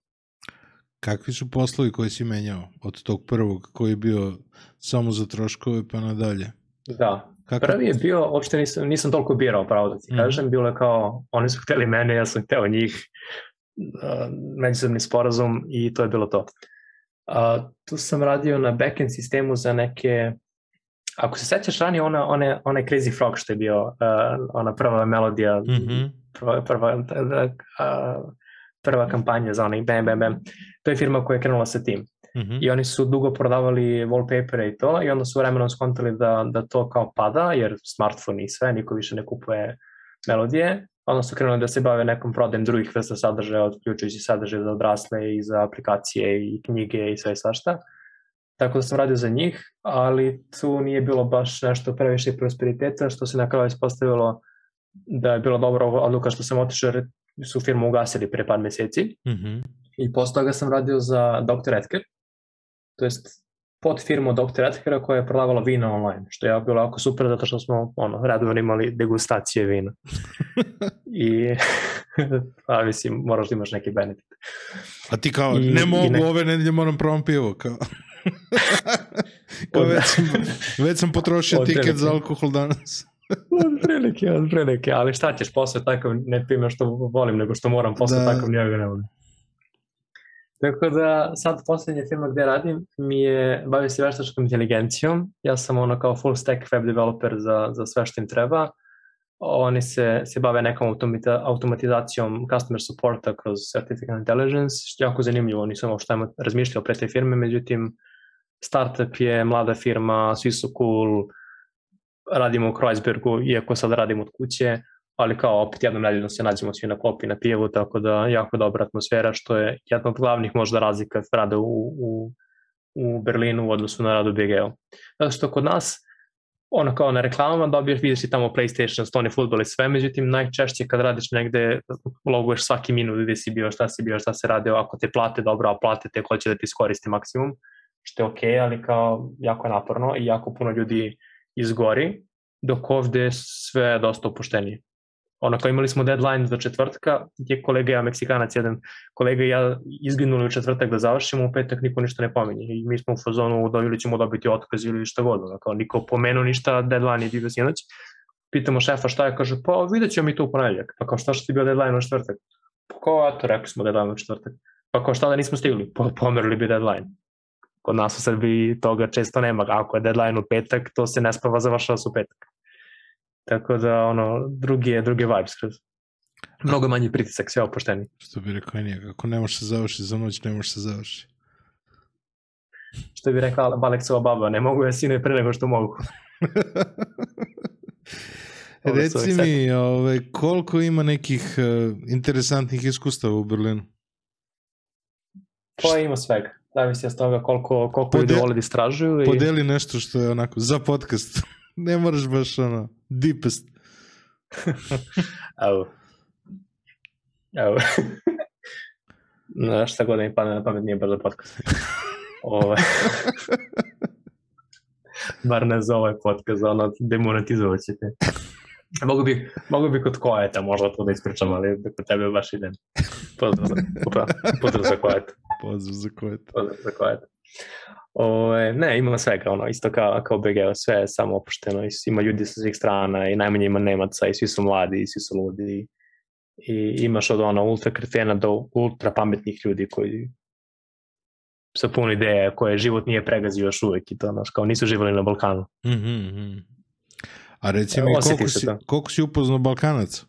Kakvi su poslovi koji si menjao od tog prvog koji je bio samo za troškove pa nadalje? Da, Kako? prvi je bio, uopšte nisam, nisam toliko birao pravo da ti mm. kažem, bilo je kao, oni su hteli mene, ja sam hteo njih, međusobni sporazum i to je bilo to. Uh, tu sam radio na backend sistemu za neke ako se sećaš ranije ona, one, onaj Crazy Frog što je bio uh, ona prva melodija mm -hmm. prva, prva, uh, prva kampanja za onaj Bam Bam Bam to je firma koja je krenula sa tim mm -hmm. i oni su dugo prodavali wallpapere i to i onda su vremenom skontali da, da to kao pada jer smartphone i sve, niko više ne kupuje melodije onda su krenuli da se bave nekom prodajem drugih vrsta sadržaja, odključujući sadržaje za odrasle i za aplikacije i knjige i sve svašta. Tako da sam radio za njih, ali tu nije bilo baš nešto previše prosperiteta, što se na kraju ispostavilo da je bilo dobra odluka što sam otišao jer su firmu ugasili pre par meseci. Mm -hmm. I posle toga sam radio za Dr. Edgar, to jest pod firmu Dr. Edgara koja je prodavala vina online, što je bilo jako super zato što smo ono, redovno imali degustacije vina. I, a mislim, moraš da imaš neki benefit. A ti kao, I, ne mogu, nek... ove nedelje moram provam pivo, kao. kao već, sam, već sam potrošio od tiket za alkohol danas. od prilike, od prilike, ali šta ćeš, posle takav ne pima što volim, nego što moram, posle da. takav njega ne volim. Tako da sad poslednja firma gde radim mi je, bavi se veštačkom inteligencijom. Ja sam ono kao full stack web developer za, za sve što im treba. Oni se, se bave nekom automatizacijom customer supporta kroz Certificate Intelligence, što je jako zanimljivo, nisam uopšte razmišljao pre te firme, međutim, startup je mlada firma, svi su cool, radimo u Kreuzbergu, iako sad radimo od kuće, ali kao opet jednom nedeljno se nađemo svi na klopi na pijevu, tako da jako dobra atmosfera, što je jedna od glavnih možda razlika rada u, u, u Berlinu u odnosu na radu BGO. Zato što kod nas, ono kao na reklamama dobiješ, vidiš i tamo PlayStation, Stone futbol i sve, međutim najčešće kad radiš negde loguješ svaki minut gde si bio, šta si bio, šta se radio, ako te plate dobro, a plate te ko će da ti iskoristi maksimum, što je okej, okay, ali kao jako naporno i jako puno ljudi izgori, dok ovde sve je dosta opuštenije ono kao imali smo deadline za četvrtka, gdje kolega ja, Meksikanac, jedan kolega ja izginuli u četvrtak da završimo, u petak niko ništa ne pominje i mi smo u fazonu da ili ćemo dobiti otkaz ili šta god, ono, kao niko pomenuo ništa, deadline je bio sinoć. Pitamo šefa šta je, kaže, pa vidjet ćemo mi to u ponedljak. Pa kao šta što ti bio deadline u četvrtak? Pa kao, eto, rekli smo deadline u četvrtak. Pa kao šta da nismo stigli? Pa pomerili bi deadline. Kod nas u Srbiji toga često nema. Ako je deadline u petak, to se ne spava završava su petak. Tako da, ono, drugi je, drugi vibe skroz. Mnogo manji pritisak, sve opušteni. Što bi rekao nije, ako ne može se završiti za noć, ne može se završiti. Što bi rekla Aleksova baba, ne mogu ja sine pre nego što mogu. Reci mi, ove, ovaj, koliko ima nekih uh, interesantnih iskustava u Berlinu? Pa ima svega. Zavisi od toga koliko, koliko Pode, ljudi vole da istražuju. I... Podeli nešto što je onako za podcast. ne moraš baš ono, deepest. Evo. Evo. no, šta god da mi padne na pamet nije za podcast. Ovaj. Bar ne za ovaj podcast, ono, demonetizovat ćete. Mogu bi, mogu bi kod Kojeta možda to da ispričam, ali kod tebe baš idem. Pozdrav za, pozdrav za Kojeta. Pozdrav za Kojeta. Pozdrav za Kojeta. Ove, ne, ima svega, ono, isto kao, kao BG, sve je samo opušteno, ima ljudi sa svih strana i najmanje ima Nemaca i svi su mladi i svi su ludi i imaš od ono ultra kretena do ultra pametnih ljudi koji sa puno ideje koje život nije pregazio još uvek i to, znaš, kao nisu živali na Balkanu. Mm -hmm. A reci mi, koliko si, koliko si upoznao Balkanac?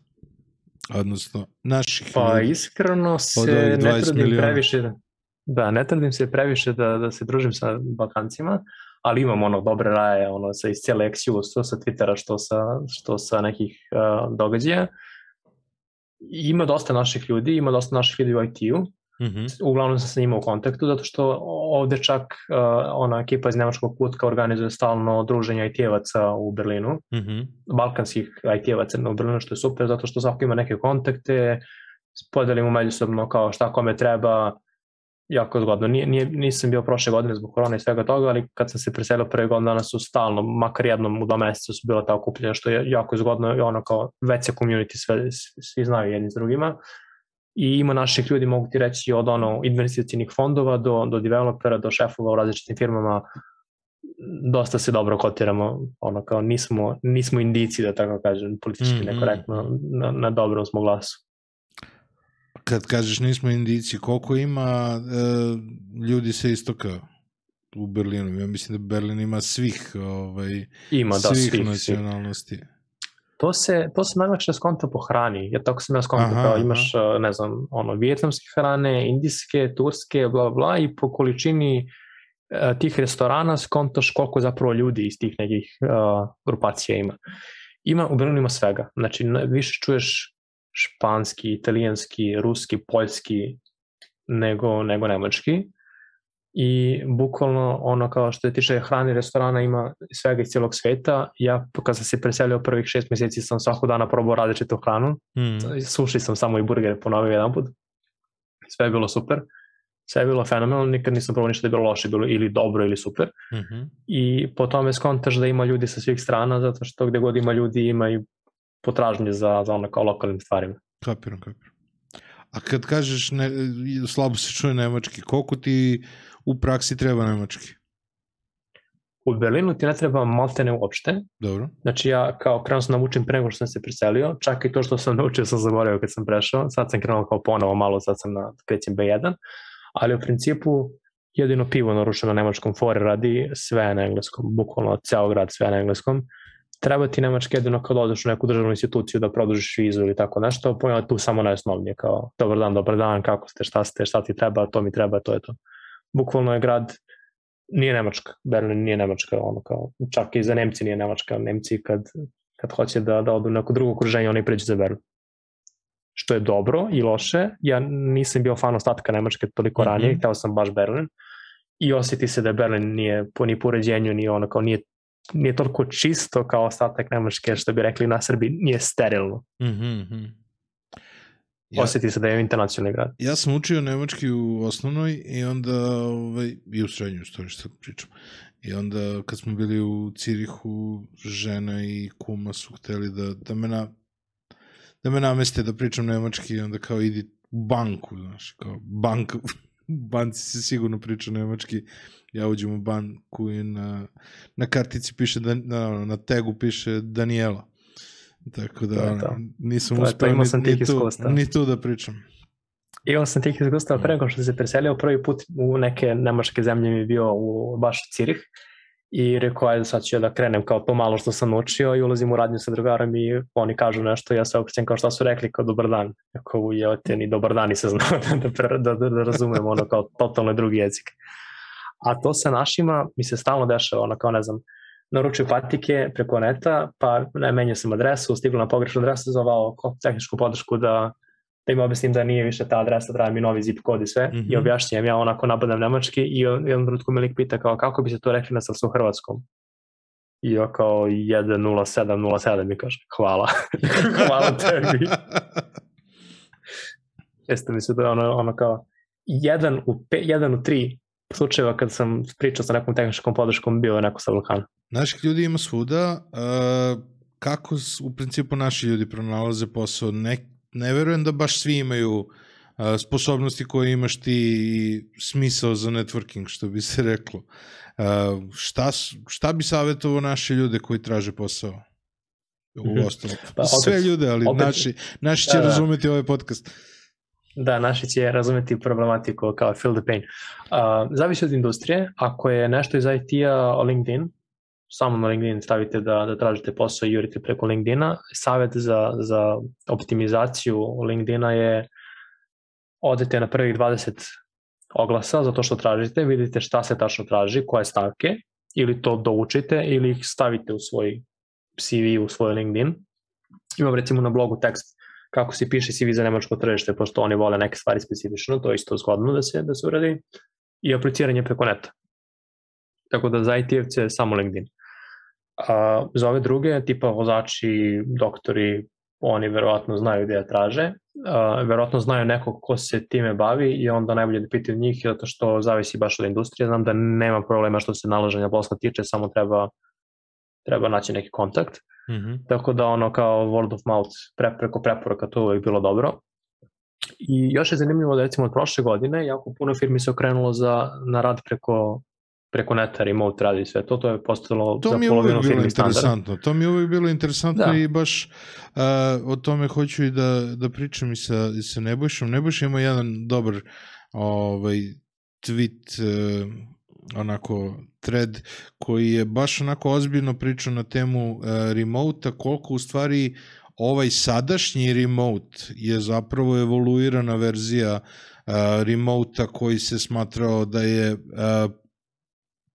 Odnosno, naših Pa iskreno se ne trudim previše, Da, ne trudim se previše da, da se družim sa Balkancima, ali imam ono dobre raje ono, sa iz cijele XU, što sa Twittera, što sa, što sa nekih uh, događaja. Ima dosta naših ljudi, ima dosta naših ljudi u IT-u, mm -hmm. uglavnom sam sa njima u kontaktu, zato što ovde čak uh, ona ekipa iz Nemačkog kutka organizuje stalno druženje IT-evaca u Berlinu, mm -hmm. balkanskih IT-evaca u Berlinu, što je super, zato što svako ima neke kontakte, podelimo međusobno kao šta kome treba, jako zgodno. Nije, nije, nisam bio prošle godine zbog korona i svega toga, ali kad sam se preselio prve godine dana su stalno, makar jednom u dva meseca su bila ta okupljenja, što je jako zgodno i ono kao veća community, sve, svi znaju jedni s drugima. I ima naših ljudi, mogu ti reći, od ono investicijnih fondova do, do developera, do šefova u različitim firmama, dosta se dobro kotiramo, ono kao nismo, nismo indici, da tako kažem, politički mm -hmm. nekorektno, na, na dobrom smo glasu kad kažeš nismo indici, koliko ima e, ljudi sa istoka u Berlinu? Ja mislim da Berlin ima svih, ovaj, ima, da, svih, svih nacionalnosti. Svih. To se, to se najlakše skonta po hrani. Ja tako sam ja skonta, kao imaš, aha. ne znam, ono, vijetnamske hrane, indijske, turske, bla, bla, i po količini uh, tih restorana skontaš koliko zapravo ljudi iz tih nekih uh, grupacija ima. Ima, u Berlinu ima svega. Znači, više čuješ španski, italijanski, ruski, poljski nego, nego nemački. I bukvalno ono kao što je tiče hrane restorana ima svega iz cijelog sveta. Ja kad sam se preselio prvih šest meseci sam svakog dana probao različitu hranu. Mm. Suši sam samo i burgere ponovio jedan put. Sve je bilo super. Sve je bilo fenomenalno, nikad nisam probao ništa da je bilo loše, bilo ili dobro ili super. Mm -hmm. I po tome skontaš da ima ljudi sa svih strana, zato što gde god ima ljudi ima i potražnje za, za ono kao lokalnim stvarima. Kapiram, kapiram. A kad kažeš ne, slabo se čuje nemački, koliko ti u praksi treba nemački? U Berlinu ti ne treba maltene uopšte. Dobro. Znači ja kao krenuo sam naučim pre nego što sam se preselio, čak i to što sam naučio sam zaboravio kad sam prešao, sad sam krenuo kao ponovo malo, sad sam na krećem B1, ali u principu jedino pivo narušeno na nemačkom fore radi sve na engleskom, bukvalno ceo grad sve na engleskom treba ti nemački jedino kad odeš u neku državnu instituciju da produžiš vizu ili tako nešto, pojma tu samo najosnovnije, kao dobar dan, dobar dan, kako ste, šta ste, šta ti treba, to mi treba, to je to. Bukvalno je grad, nije Nemačka, Berlin nije Nemačka, ono kao, čak i za Nemci nije Nemačka, Nemci kad, kad hoće da, da odu u neko drugo okruženje, oni pređu za Berlin. Što je dobro i loše, ja nisam bio fan ostatka Nemačke toliko mm -hmm. ranije, hteo sam baš Berlin, i osjeti se da Berlin nije po ni po uređenju, ni ono kao nije nije toliko čisto kao ostatak Nemačke, što bi rekli na Srbiji, nije sterilno. Mm -hmm. Ja, Osjeti se da je internacionalni grad. Ja sam učio nemački u osnovnoj i onda, ovaj, i u srednjoj, što što pričam. I onda kad smo bili u Cirihu, žena i kuma su hteli da, da me na, da me nameste da pričam nemački i onda kao idi u banku, znaš, kao bank, banci se sigurno priča nemački ja uđem u banku i na, na kartici piše, da, na, na tegu piše Daniela. Tako da to to. nisam to uspeo ni, ni, tu, ni tu da pričam. Imao sam tih iskustava pre nego što se preselio, prvi put u neke nemačke zemlje mi bio u baš Cirih i rekao, ajde sad ću da krenem kao to malo što sam naučio i ulazim u radnju sa drugarom i oni kažu nešto, ja se okrećem kao šta su rekli, kao dobar dan. Ako je te ni dobar dan i se znao da, da, da, da razumem ono kao totalno drugi jezik. A to sa našima mi se stalno dešava, ono kao ne znam, naručuju patike preko neta, pa ne menja sam adresu, stigla na pogrešnu adresu, zavao tehničku podršku da da im objasnim da nije više ta adresa, treba mi novi zip kod i sve, mm -hmm. i objašnjam ja onako napadam nemački i jedan trenutku me lik pita kao kako bi se to rekli na srpskom hrvatskom. I ja kao 10707 mi kaže hvala. hvala tebi. Jeste mi se da ono, ono kao jedan u, pe, jedan u tri slučajeva kad sam pričao sa nekom tehničkom podrškom bio je neko sa Balkana. Naših ljudi ima svuda. Uh, kako u principu naši ljudi pronalaze posao? Ne, ne verujem da baš svi imaju uh, sposobnosti koje imaš ti i smisao za networking, što bi se reklo. Uh, šta, šta bi savjetovao naše ljude koji traže posao? U mhm. ostalom. Pa, opet, Sve ljude, ali opet, naši, naši će da, da. razumeti ovaj podcast. Da, naši će razumeti problematiku kao feel the pain. Uh, zavisi od industrije. Ako je nešto iz IT-a LinkedIn, samo na LinkedIn stavite da, da tražite posao i jurite preko LinkedIna. Savet za, za optimizaciju LinkedIna je odete na prvih 20 oglasa zato što tražite, vidite šta se tačno traži, koje stavke, ili to doučite ili ih stavite u svoj CV, u svoj LinkedIn. Imam recimo na blogu tekst kako se piše CV za nemačko tržište, pošto oni vole neke stvari specifično, to je isto zgodno da se, da se uradi, i apliciranje preko neta. Tako da za IT-evce je samo LinkedIn. A, za ove druge, tipa vozači, doktori, oni verovatno znaju gde je traže, uh, verovatno znaju nekog ko se time bavi i onda najbolje da pitaju njih, zato što zavisi baš od industrije. Znam da nema problema što se nalaženja posla tiče, samo treba, treba naći neki kontakt. Mm -hmm. Tako da ono kao word of mouth pre, preko preporuka to uvijek bilo dobro. I još je zanimljivo da recimo od prošle godine jako puno firmi se okrenulo za, na rad preko preko neta remote radi sve to, to je postalo to za mi je polovinu uvijek bilo firmi interesantno. standard. To mi je uvijek bilo interesantno Da. i baš uh, o tome hoću i da, da pričam i sa, i sa Nebojšom. Nebojša ima jedan dobar ovaj, tweet uh, onako thread koji je baš onako ozbiljno pričao na temu uh, remota, koliko u stvari ovaj sadašnji remote je zapravo evoluirana verzija uh, remota koji se smatrao da je uh,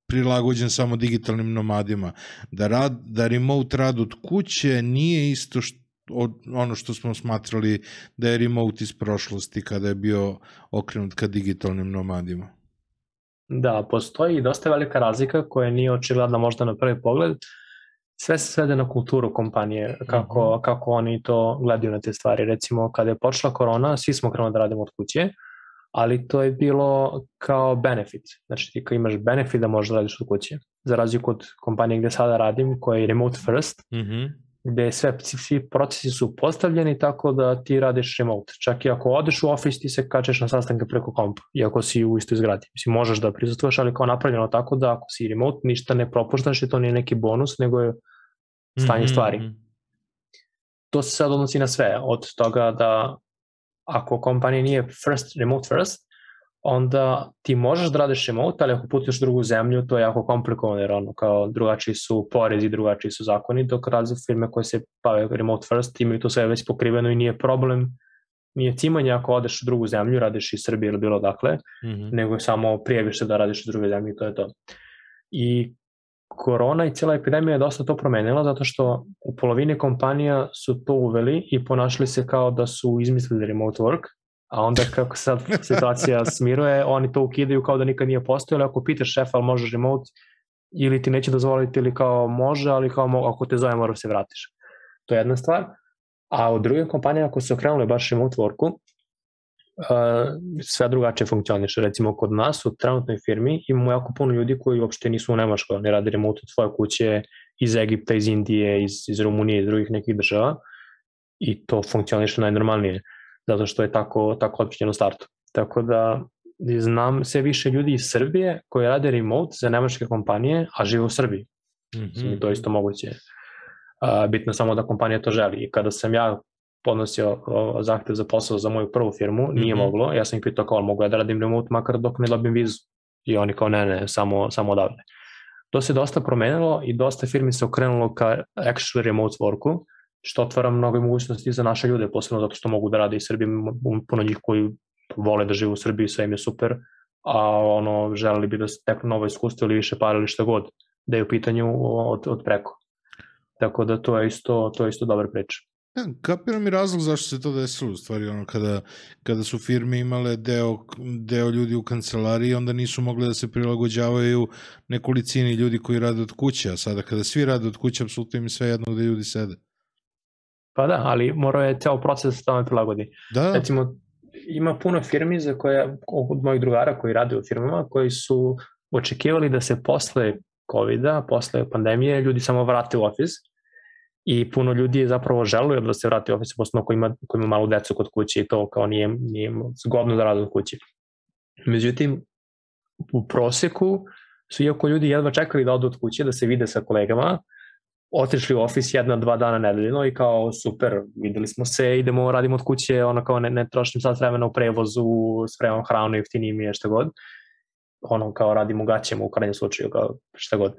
prilagođen samo digitalnim nomadima. Da, rad, da remote rad od kuće nije isto što, od, ono što smo smatrali da je remote iz prošlosti kada je bio okrenut ka digitalnim nomadima. Da, postoji i dosta velika razlika koja nije očigledna možda na prvi pogled. Sve se svede na kulturu kompanije, kako, mm -hmm. kako oni to gledaju na te stvari. Recimo, kada je počela korona, svi smo krenuli da radimo od kuće, ali to je bilo kao benefit. Znači ti kao imaš benefit da možeš da radiš od kuće. Za razliku od kompanije gde sada radim, koja je remote first, Mm -hmm. gde sve, svi procesi su postavljeni tako da ti radiš remote. Čak i ako odeš u office, ti se kačeš na sastanke preko kompa, iako si u istoj zgradi. Mislim, možeš da prisutuješ, ali kao napravljeno tako da ako si remote, ništa ne propuštaš i to nije neki bonus, nego je stanje mm -hmm. stvari. To se sad odnosi na sve, od toga da ako kompanija nije first, remote first, onda ti možeš da radiš remote, ali ako putuješ u drugu zemlju, to je jako komplikovano, jer ono, kao drugačiji su porezi, drugačiji su zakoni, dok razli firme koje se bave remote first imaju to sve već pokriveno i nije problem, nije cimanje ako odeš u drugu zemlju, radiš iz Srbije ili bilo dakle, mm -hmm. nego samo prijaviš se da radiš u druge zemlji i to je to. I korona i cijela epidemija je dosta to promenila zato što u polovini kompanija su to uveli i ponašali se kao da su izmislili remote work, a onda kako sad situacija smiruje, oni to ukidaju kao da nikad nije postojalo, ako pitaš šefa ali može remote, ili ti neće dozvoliti ili kao može, ali kao ako te zove mora se vratiš. To je jedna stvar. A u drugim kompanijama ako se okrenuli baš remote worku, sve drugačije funkcioniše. Recimo kod nas u trenutnoj firmi imamo jako puno ljudi koji uopšte nisu u Nemačkoj, oni rade remote od svoje kuće iz Egipta, iz Indije, iz, iz Rumunije, iz drugih nekih država i to funkcioniše najnormalnije zato što je tako, tako u startu. Tako da znam sve više ljudi iz Srbije koji rade remote za nemačke kompanije, a žive u Srbiji. Mm -hmm. To je isto moguće. Uh, bitno samo da kompanija to želi. I kada sam ja podnosio zahtev za posao za moju prvu firmu, nije mm -hmm. moglo. Ja sam ih pitao kao, mogu ja da radim remote makar dok ne dobijem vizu. I oni kao, ne, ne, samo, samo odavde. To se dosta promenilo i dosta firmi se okrenulo ka actually remote worku, što otvara mnogo mogućnosti za naše ljude, posebno zato što mogu da rade i Srbiji, puno njih koji vole da žive u Srbiji, sve im je super, a ono, želeli bi da se teknu novo iskustvo ili više para ili šta god, da je u pitanju od, od preko. Tako da to je isto, to je isto dobra priča. Ja, kapiram i razlog zašto se to desilo, u stvari, ono, kada, kada su firme imale deo, deo ljudi u kancelariji, onda nisu mogli da se prilagođavaju nekolicini ljudi koji rade od kuće, a sada kada svi rade od kuće, apsolutno im sve jedno gde ljudi sede. Pa da, ali morao je ceo proces da se tome prilagodi. Da. Recimo, ima puno firmi za koje, od mojih drugara koji rade u firmama, koji su očekivali da se posle COVID-a, posle pandemije, ljudi samo vrate u ofis i puno ljudi je zapravo želuje da se vrati u ofis, posebno ko ima, ko ima malu decu kod kuće i to kao nije, nije zgodno da rade od kuće. Međutim, u proseku su, iako ljudi jedva čekali da odu od kuće, da se vide sa kolegama, otišli u ofis jedna, dva dana nedeljno i kao super, videli smo se, idemo, radimo od kuće, ono kao ne, ne trošim sad vremena u prevozu, spremam hranu, jeftinije mi je šta god. Ono kao radimo gaćemo u krajnjem slučaju, kao šta god.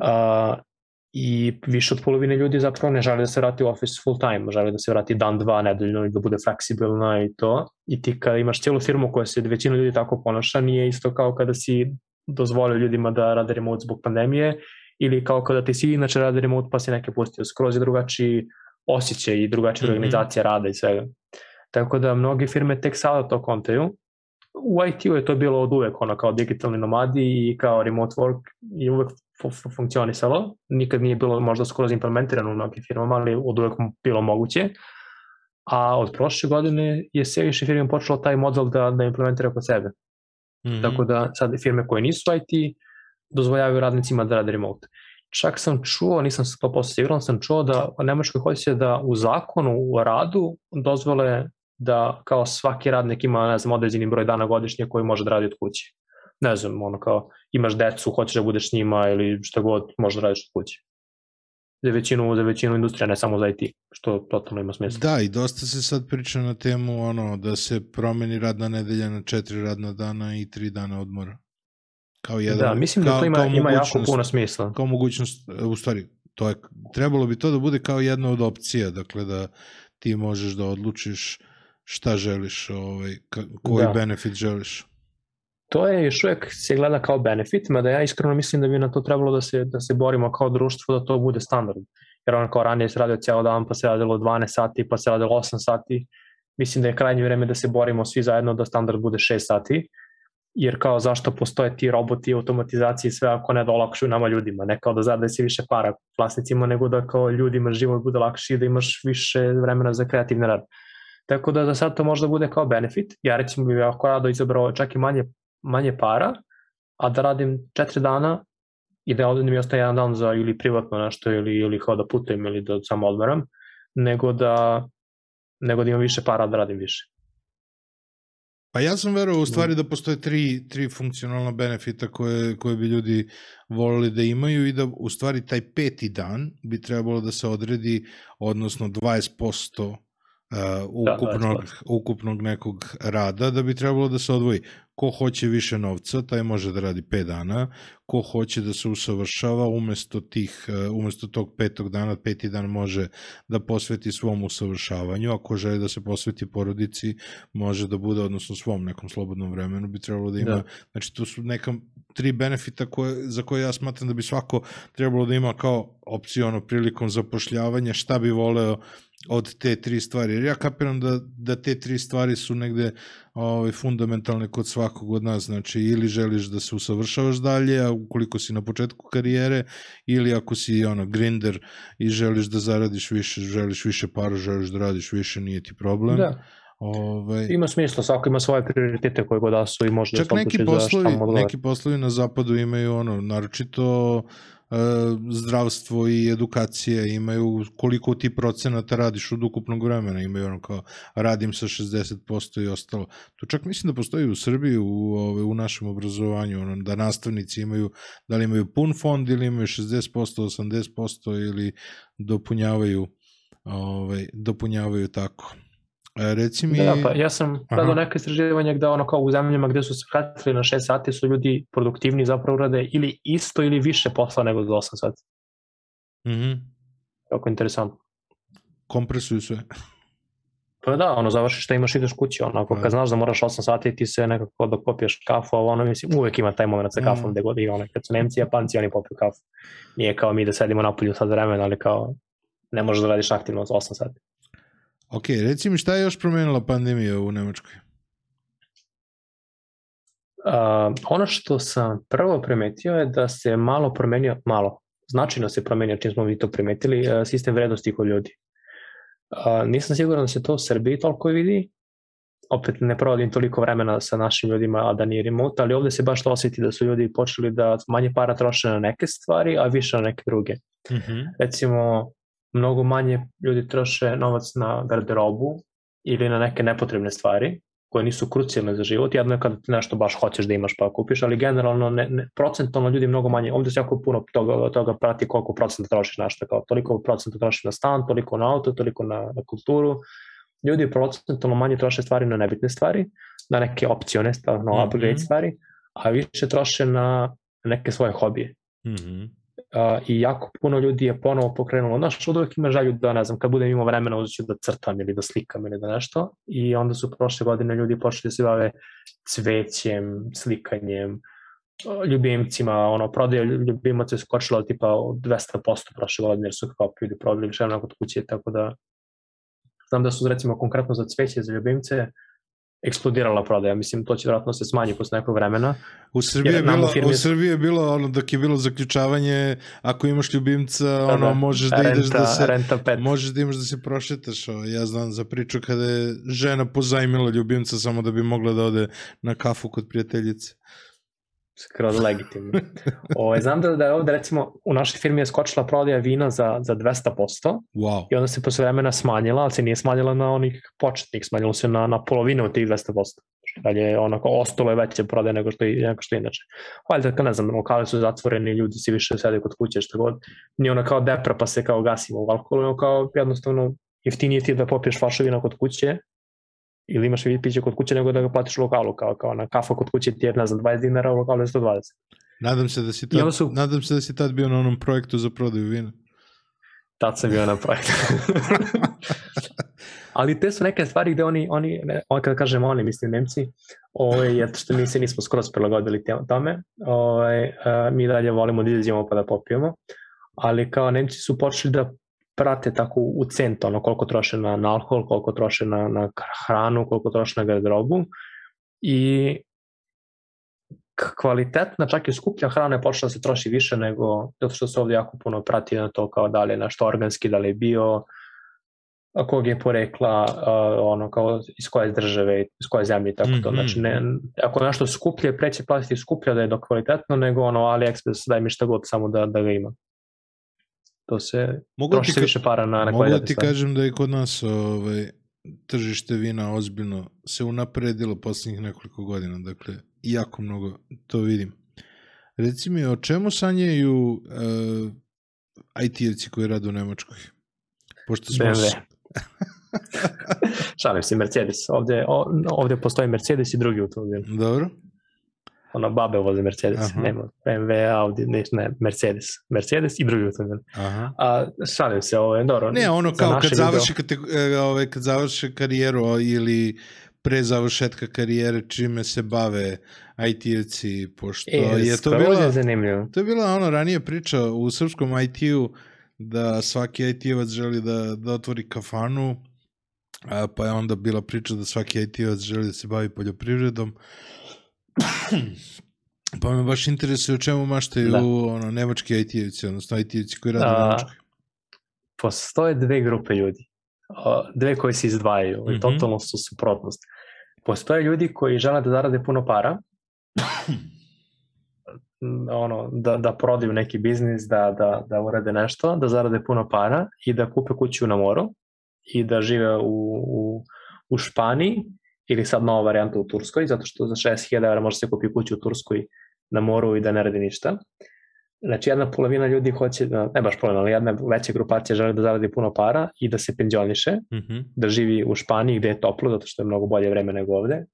Uh, I više od polovine ljudi zapravo ne žele da se vrati u office full time, žele da se vrati dan, dva nedeljno i da bude fleksibilna i to. I ti kada imaš cijelu firmu koja se većina ljudi tako ponaša, nije isto kao kada si dozvolio ljudima da rade remote zbog pandemije ili kao kada ti si inače rade remote pa si neke pustio skroz je drugačiji osjećaj i drugačija mm -hmm. organizacija rada i svega. Tako da mnogi firme tek sada to kontaju. U IT-u je to bilo od uvek ono kao digitalni nomadi i kao remote work i uvek funkcionisalo. Nikad nije bilo možda skroz implementirano u mnogim firmama, ali od uvek bilo moguće. a od prošle godine je sve više firme počelo taj model da, da implementira kod sebe. Mm -hmm. Tako da sad firme koje nisu IT dozvoljavaju radnicima da rade remote. Čak sam čuo, nisam 100% siguran, sam čuo da Nemačkoj hoće se da u zakonu u radu dozvole da kao svaki radnik ima, ne znam, određeni broj dana godišnje koji može da radi od kuće. Ne znam, ono kao imaš decu, hoćeš da budeš s njima ili šta god, možeš da radiš od kuće. Za većinu, za većinu industrija, ne samo za IT, što totalno ima smisla. Da, i dosta se sad priča na temu ono, da se promeni radna nedelja na četiri radna dana i tri dana odmora. Kao jedan, da, mislim da kao, da to ima, ima jako puno smisla. Kao mogućnost, u stvari, to je, trebalo bi to da bude kao jedna od opcija, dakle da ti možeš da odlučiš šta želiš, ovaj, koji da. benefit želiš. To je još uvek se gleda kao benefit, mada ja iskreno mislim da bi na to trebalo da se, da se borimo kao društvo da to bude standard. Jer on kao ranije se radio cijelo dan, pa se radilo 12 sati, pa se radilo 8 sati. Mislim da je krajnje vreme da se borimo svi zajedno da standard bude 6 sati jer kao zašto postoje ti roboti, automatizacije i sve ako ne da olakšuju nama ljudima, ne kao da zadesi više para vlasnicima, nego da kao ljudima život bude lakši i da imaš više vremena za kreativni rad. Tako da za sad to možda bude kao benefit. Ja recimo bih jako rado izabrao čak i manje, manje para, a da radim četiri dana i da ovde mi ostaje jedan dan za ili privatno nešto ili, ili kao da putujem ili da samo odmeram, nego da, nego da imam više para da radim više. Pa ja sam verovao u stvari da postoje tri, tri funkcionalna benefita koje, koje bi ljudi volili da imaju i da u stvari taj peti dan bi trebalo da se odredi, odnosno 20% uh, ukupnog, da, ukupnog nekog rada da bi trebalo da se odvoji. Ko hoće više novca, taj može da radi 5 dana. Ko hoće da se usavršava, umesto, tih, uh, umesto tog petog dana, peti dan može da posveti svom usavršavanju. Ako želi da se posveti porodici, može da bude, odnosno svom nekom slobodnom vremenu, bi trebalo da ima. Da. Znači, to su neka tri benefita koje, za koje ja smatram da bi svako trebalo da ima kao opciju ono, prilikom zapošljavanja, šta bi voleo od te tri stvari. Jer ja kapiram da, da te tri stvari su negde ovaj, fundamentalne kod svakog od nas. Znači, ili želiš da se usavršavaš dalje, a ukoliko si na početku karijere, ili ako si ono, grinder i želiš da zaradiš više, želiš više para, želiš da radiš više, nije ti problem. Da. Ove... Ovaj, ima smisla, svako ima svoje prioritete koje god da su i može Čak da neki poslovi, neki poslovi na zapadu imaju ono, naročito E, zdravstvo i edukacija imaju koliko ti procenata radiš od ukupnog vremena, imaju ono kao radim sa 60% i ostalo. To čak mislim da postoji u Srbiji u, ove, u našem obrazovanju, ono, da nastavnici imaju, da li imaju pun fond ili imaju 60%, 80% ili dopunjavaju ovaj, dopunjavaju tako. E, reci mi... Da, pa ja sam gledao neke istraživanja gde ono kao u zemljama gde su se pratili na 6 sati su ljudi produktivni zapravo rade ili isto ili više posla nego za 8 sati. Mhm. Mm Kako interesantno. Kompresuju sve. Pa da, ono, završiš šta imaš, ideš kući, ono, ako da. kad znaš da moraš 8 sati, ti se nekako da popiješ kafu, a ono, mislim, uvek ima taj moment sa kafom, mm. gde god i ono, kad su Nemci, Japanci, oni popiju kafu. Nije kao mi da sedimo napolju sad vremena, ali kao, ne možeš da radiš aktivno za 8 sati. Ok, reci mi šta je još promenila pandemija u Nemačkoj? Uh, ono što sam prvo primetio je da se malo promenio, malo, značajno se promenio čim smo vi to primetili, uh, sistem vrednosti kod ljudi. Uh, nisam siguran da se to u Srbiji toliko vidi, opet ne provodim toliko vremena sa našim ljudima, a da nije remote, ali ovde se baš to osjeti da su ljudi počeli da manje para troše na neke stvari, a više na neke druge. Mm -hmm. Recimo, mnogo manje ljudi troše novac na garderobu ili na neke nepotrebne stvari koje nisu krucijalne za život, jedno je kada ti nešto baš hoćeš da imaš pa kupiš, ali generalno ne, ne, procentalno ljudi mnogo manje, ovde se jako puno toga, toga prati koliko procenta trošiš na što, kao toliko procenta trošiš na stan, toliko na auto, toliko na, na kulturu, ljudi procentalno manje troše stvari na nebitne stvari, na neke opcione, na mm -hmm. upgrade stvari, a više troše na neke svoje hobije. Mm -hmm uh, i jako puno ljudi je ponovo pokrenulo, znaš, od uvek ima želju da, ne znam, kad budem imao vremena uzet ću da crtam ili da slikam ili da nešto. I onda su prošle godine ljudi počeli da se bave cvećem, slikanjem, ljubimcima, ono, prodaje ljubimaca je skočila tipa 200% prošle godine jer su kao ljudi prodali više kod kuće, tako da znam da su recimo konkretno za cveće, za ljubimce, eksplodirala prodaja. Mislim, to će vjerojatno se smanji posle nekog vremena. U Srbiji, je bilo, firmi- u Srbiji je bilo, ono, dok je bilo zaključavanje, ako imaš ljubimca, ono, da. možeš da renta, ideš da se... Renta pet. Možeš da imaš da se prošetaš, o, ja znam za priču kada je žena pozajmila ljubimca samo da bi mogla da ode na kafu kod prijateljice. Skroz legitimno. Ovaj znam da, da je ovde recimo u našoj firmi je skočila prodaja vina za, za 200% Wow. i onda se posle vremena smanjila, ali se nije smanjila na onih početnih, smanjilo se na, na polovinu od tih 200%. Dalje je onako ostalo je veće prodaje nego što, je, nego što inače. Valjda, kad ne znam, lokali su zatvoreni, ljudi se više sede kod kuće, što god. Nije ono kao depra pa se kao gasimo u alkoholu, nego kao jednostavno jeftinije ti da popiješ flašu vina kod kuće ili imaš piće kod kuće nego da ga platiš u lokalu, kao, kao na kafa kod kuće ti je, ne znam, 20 dinara, u lokalu je 120. Nadam se da si tad, su- nadam se da si tad bio na onom projektu za prodaju vina. Tad sam bio na projektu. Ali te su neke stvari gde oni, oni ne, on, kad kažem oni, mislim Nemci, ovaj, zato što mi se nismo skroz prilagodili tome, ovaj, a, mi dalje volimo da izađemo pa da popijemo, ali kao Nemci su počeli da prate tako u cent, ono koliko troše na, na alkohol, koliko troše na, na hranu, koliko troše na garderobu i kvalitetna, čak i skuplja hrana je počela da se troši više nego, zato što se ovdje jako puno prati na to kao da li je nešto organski, da li je bio, kog je porekla, uh, ono kao iz koje države, iz koje zemlje, tako to. Mhm. Znači, ne, ako nešto skuplje, preće platiti skuplje da je do kvalitetno, nego ono AliExpress daj mi šta god samo da, da ga ima. To se, Mogu da troši ti, se više para na, na mogu da ti stvari. kažem da je kod nas ovaj, tržište vina ozbiljno se unapredilo poslednjih nekoliko godina, dakle, jako mnogo to vidim. Reci mi, o čemu sanjaju uh, IT-evci koji rade u Nemačkoj? Pošto smo... BMW. Šalim se, Mercedes. Ovde, o, ovde postoji Mercedes i drugi automobil. Dobro. Ono, babe voze Mercedes. Aha. Nema BMW, Audi, ne, ne, Mercedes. Mercedes i drugi automobil. A, šalim se, ovo je dobro. Ne, ono za kao naše kad završi, kate, e, ovaj, kad završi karijeru ili pre završetka karijere čime se bave IT-evci, pošto E, je to bila, je zanimljivo. to je bila ono ranije priča u srpskom IT-u da svaki IT-evac želi da, da otvori kafanu, a, pa je onda bila priča da svaki IT-evac želi da se bavi poljoprivredom. Pa me baš interesuje o čemu maštaju Da. ono, nemački IT-evci, odnosno IT-evci koji rade u A, Nemačkoj. Postoje dve grupe ljudi. Dve koje se izdvajaju Mhm. i totalno su suprotnost. Postoje ljudi koji žele da zarade puno para, ono, da, da prodaju neki biznis, da, da, da urade nešto, da zarade puno para i da kupe kuću na moru i da žive u, u, u Španiji ili sad nova varijanta u Turskoj, zato što za 60.000 evra može se kupi kuću u Turskoj na moru i da ne radi ništa. Znači jedna polovina ljudi hoće, da, ne baš polovina, ali jedna veća grupacija želi da zaradi puno para i da se penzioniše, Mhm. da živi u Španiji gde je toplo, zato što je mnogo bolje vreme nego ovde.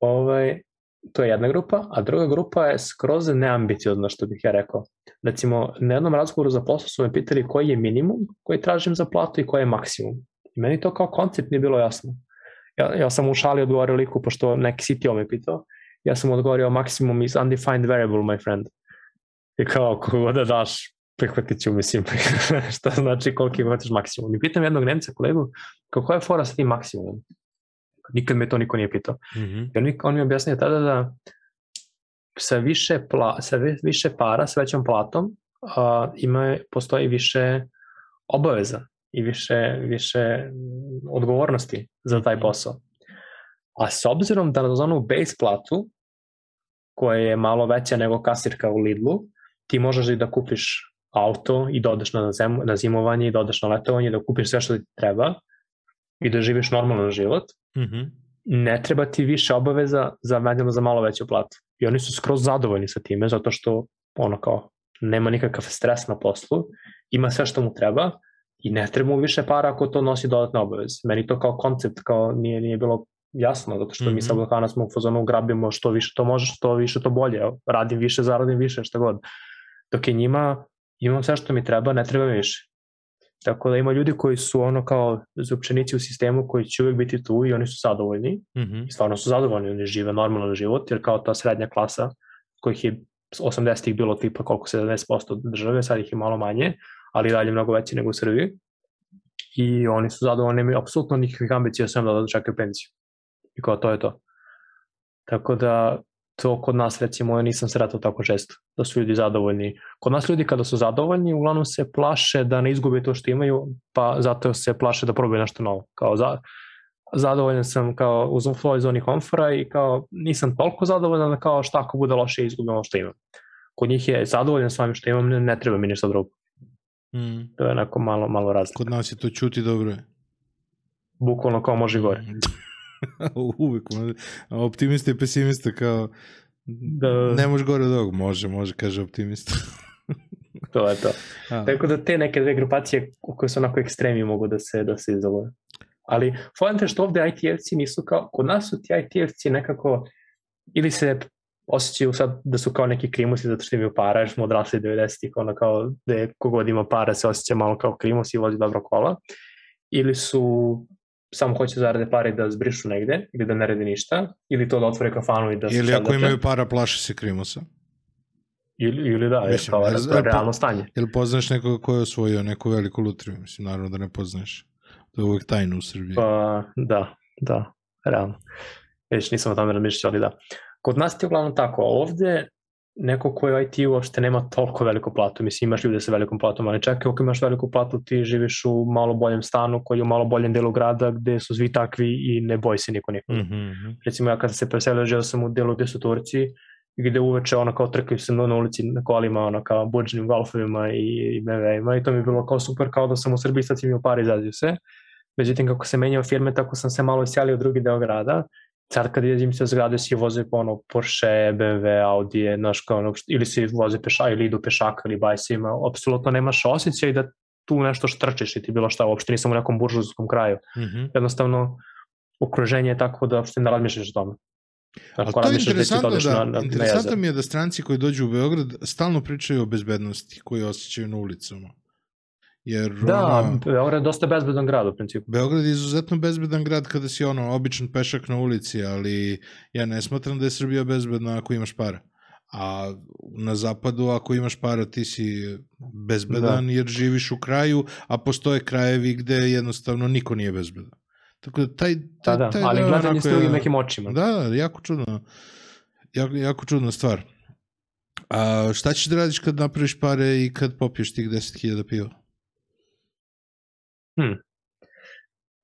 Ovaj, to je jedna grupa, a druga grupa je skroz neambiciozna, što bih ja rekao. Recimo, na jednom razgovoru za posao su me pitali koji je minimum koji tražim za platu i koji je maksimum. I meni to kao koncept nije bilo jasno. Ja, ja sam u šali odgovorio liku, pošto neki CTO me pitao, ja sam odgovorio maksimum is undefined variable, my friend. I kao, kogo da daš, prihvatit ću, mislim, šta znači koliki hoćeš maksimum. I pitam jednog Nemca kolegu, kako je fora sa tim maksimumom? Nikad me to niko nije pitao. Mhm. I on mi, on mi objasnio tada da sa više, pla, sa vi- više para, sa većom platom, uh, ima, postoji više obaveza i više, više mm, odgovornosti za taj posao. A s obzirom da za onu base platu, koja je malo veća nego kasirka u Lidlu, ti možeš i da kupiš auto i da odeš na, zem, na zimovanje i da odeš na letovanje da kupiš sve što ti treba i da živiš normalan život, Mhm. ne treba ti više obaveza za za malo veću platu. I oni su skroz zadovoljni sa time, zato što ono kao, nema nikakav stres na poslu, ima sve što mu treba i ne treba mu više para ako to nosi dodatne obaveze. Meni to kao koncept kao nije, nije bilo jasno, zato što mm -hmm. mi sa Mhm. Balkana smo u fazonu grabimo što više to može, što više to bolje. Radim više, zaradim više, šta god. Dok je njima, imam sve što mi treba, ne treba mi više. Tako da ima ljudi koji su ono kao zupčenici u sistemu koji će uvijek biti tu i oni su zadovoljni Mhm. i stvarno su zadovoljni, oni žive normalan život, jer kao ta srednja klasa kojih je 80-ih bilo tipa koliko 70% države, sad ih je malo manje, ali dalje mnogo veći nego u Srbiji. I oni su zadovoljni, imaju apsolutno nikakvih ambicija sem da čekaju penziju. i kao to je to. Tako da to kod nas recimo ja nisam sretao tako često da su ljudi zadovoljni. Kod nas ljudi kada su zadovoljni uglavnom se plaše da ne izgube to što imaju pa zato se plaše da probaju nešto novo. Kao za, zadovoljan sam kao flow iz onih komfora i kao nisam toliko zadovoljan da kao šta ako bude loše izgubim ovo što imam. Kod njih je zadovoljan s ovim što imam, ne, ne treba mi ništa drugo. Mm. To je onako malo, malo razlika. Kod nas je to čuti dobro. je. Bukvalno kao može gore. Uvijek. može. Optimista i pesimista kao Da, ne može gore od ovog. Može, može, kaže optimista. to je to. A, Tako da te neke dve grupacije koje su onako ekstremi mogu da se, da se izoluje. Ali fojante što ovde IT-evci nisu kao, kod nas su ti IT-evci nekako, ili se osjećaju sad da su kao neki krimusi zato što imaju para, jer smo odrasli 90-ih, ono kao da je kogod ima para se osjeća malo kao krimus i vozi dobro kola, ili su samo hoće da zarade pare da zbrišu negde ili da ne rade ništa, ili to da otvore kafanu i da Ili ako imaju para, plaše se krimusa. ili, ili da, je Mislim, ne to je pa- realno stanje. Jel poznaš nekoga ko je osvojio neku veliku lutriju? Mislim, naravno da ne poznaš. To je uvijek tajno u Srbiji. Pa, da, da, realno. Već nisam o tome razmišljao, ali da. Kod nas je uglavnom tako, ovde neko ko je u IT uopšte nema toliko veliku platu, mislim imaš ljude sa velikom platom, ali čak i ako imaš veliku platu ti živiš u malo boljem stanu koji je u malo boljem delu grada gde su svi takvi i ne boji se niko niko. Mhm, mhm. Recimo ja kad sam se preselio, želeo sam u delu gde su Turci, gde uveče ono kao trkaju se na na ulici na kolima, ono kao buđenim golfovima i, i BMW-ima i to mi je bilo kao super, kao da sam u Srbiji sad si imao par izađu se. Međutim, kako se menjao firme, tako sam se malo iselio u drugi deo grada. Sad kad idem se zgrade, svi voze po ono Porsche, BMW, Audi, znaš kao ono, ili se voze peša, ili idu pešaka ili bajsima, apsolutno nemaš osjećaj da tu nešto štrčeš i ti bilo šta, uopšte nisam u nekom buržovskom kraju. Mhm. Jednostavno, okruženje je tako da uopšte ne razmišljaš o tome. Ali Ako to je ćeš interesantno odeš da, na, na, na interesantno jezero. mi je da stranci koji dođu u Beograd stalno pričaju o bezbednosti koju osjećaju na ulicama. Jer Da, ono, Beograd je dosta bezbedan grad u principu. Beograd je izuzetno bezbedan grad kada si ono običan pešak na ulici, ali ja ne smatram da je Srbija bezbedna ako imaš para. A na zapadu ako imaš para ti si bezbedan jer živiš u kraju, a postoje krajevi gde jednostavno niko nije bezbedan. Tako da taj, Da, taj, da, taj ali gledanje s drugim nekim očima. Da, da, jako čudno. Jako, jako čudna stvar. A šta ćeš da radiš kad napraviš pare i kad popiješ tih 10.000 piva?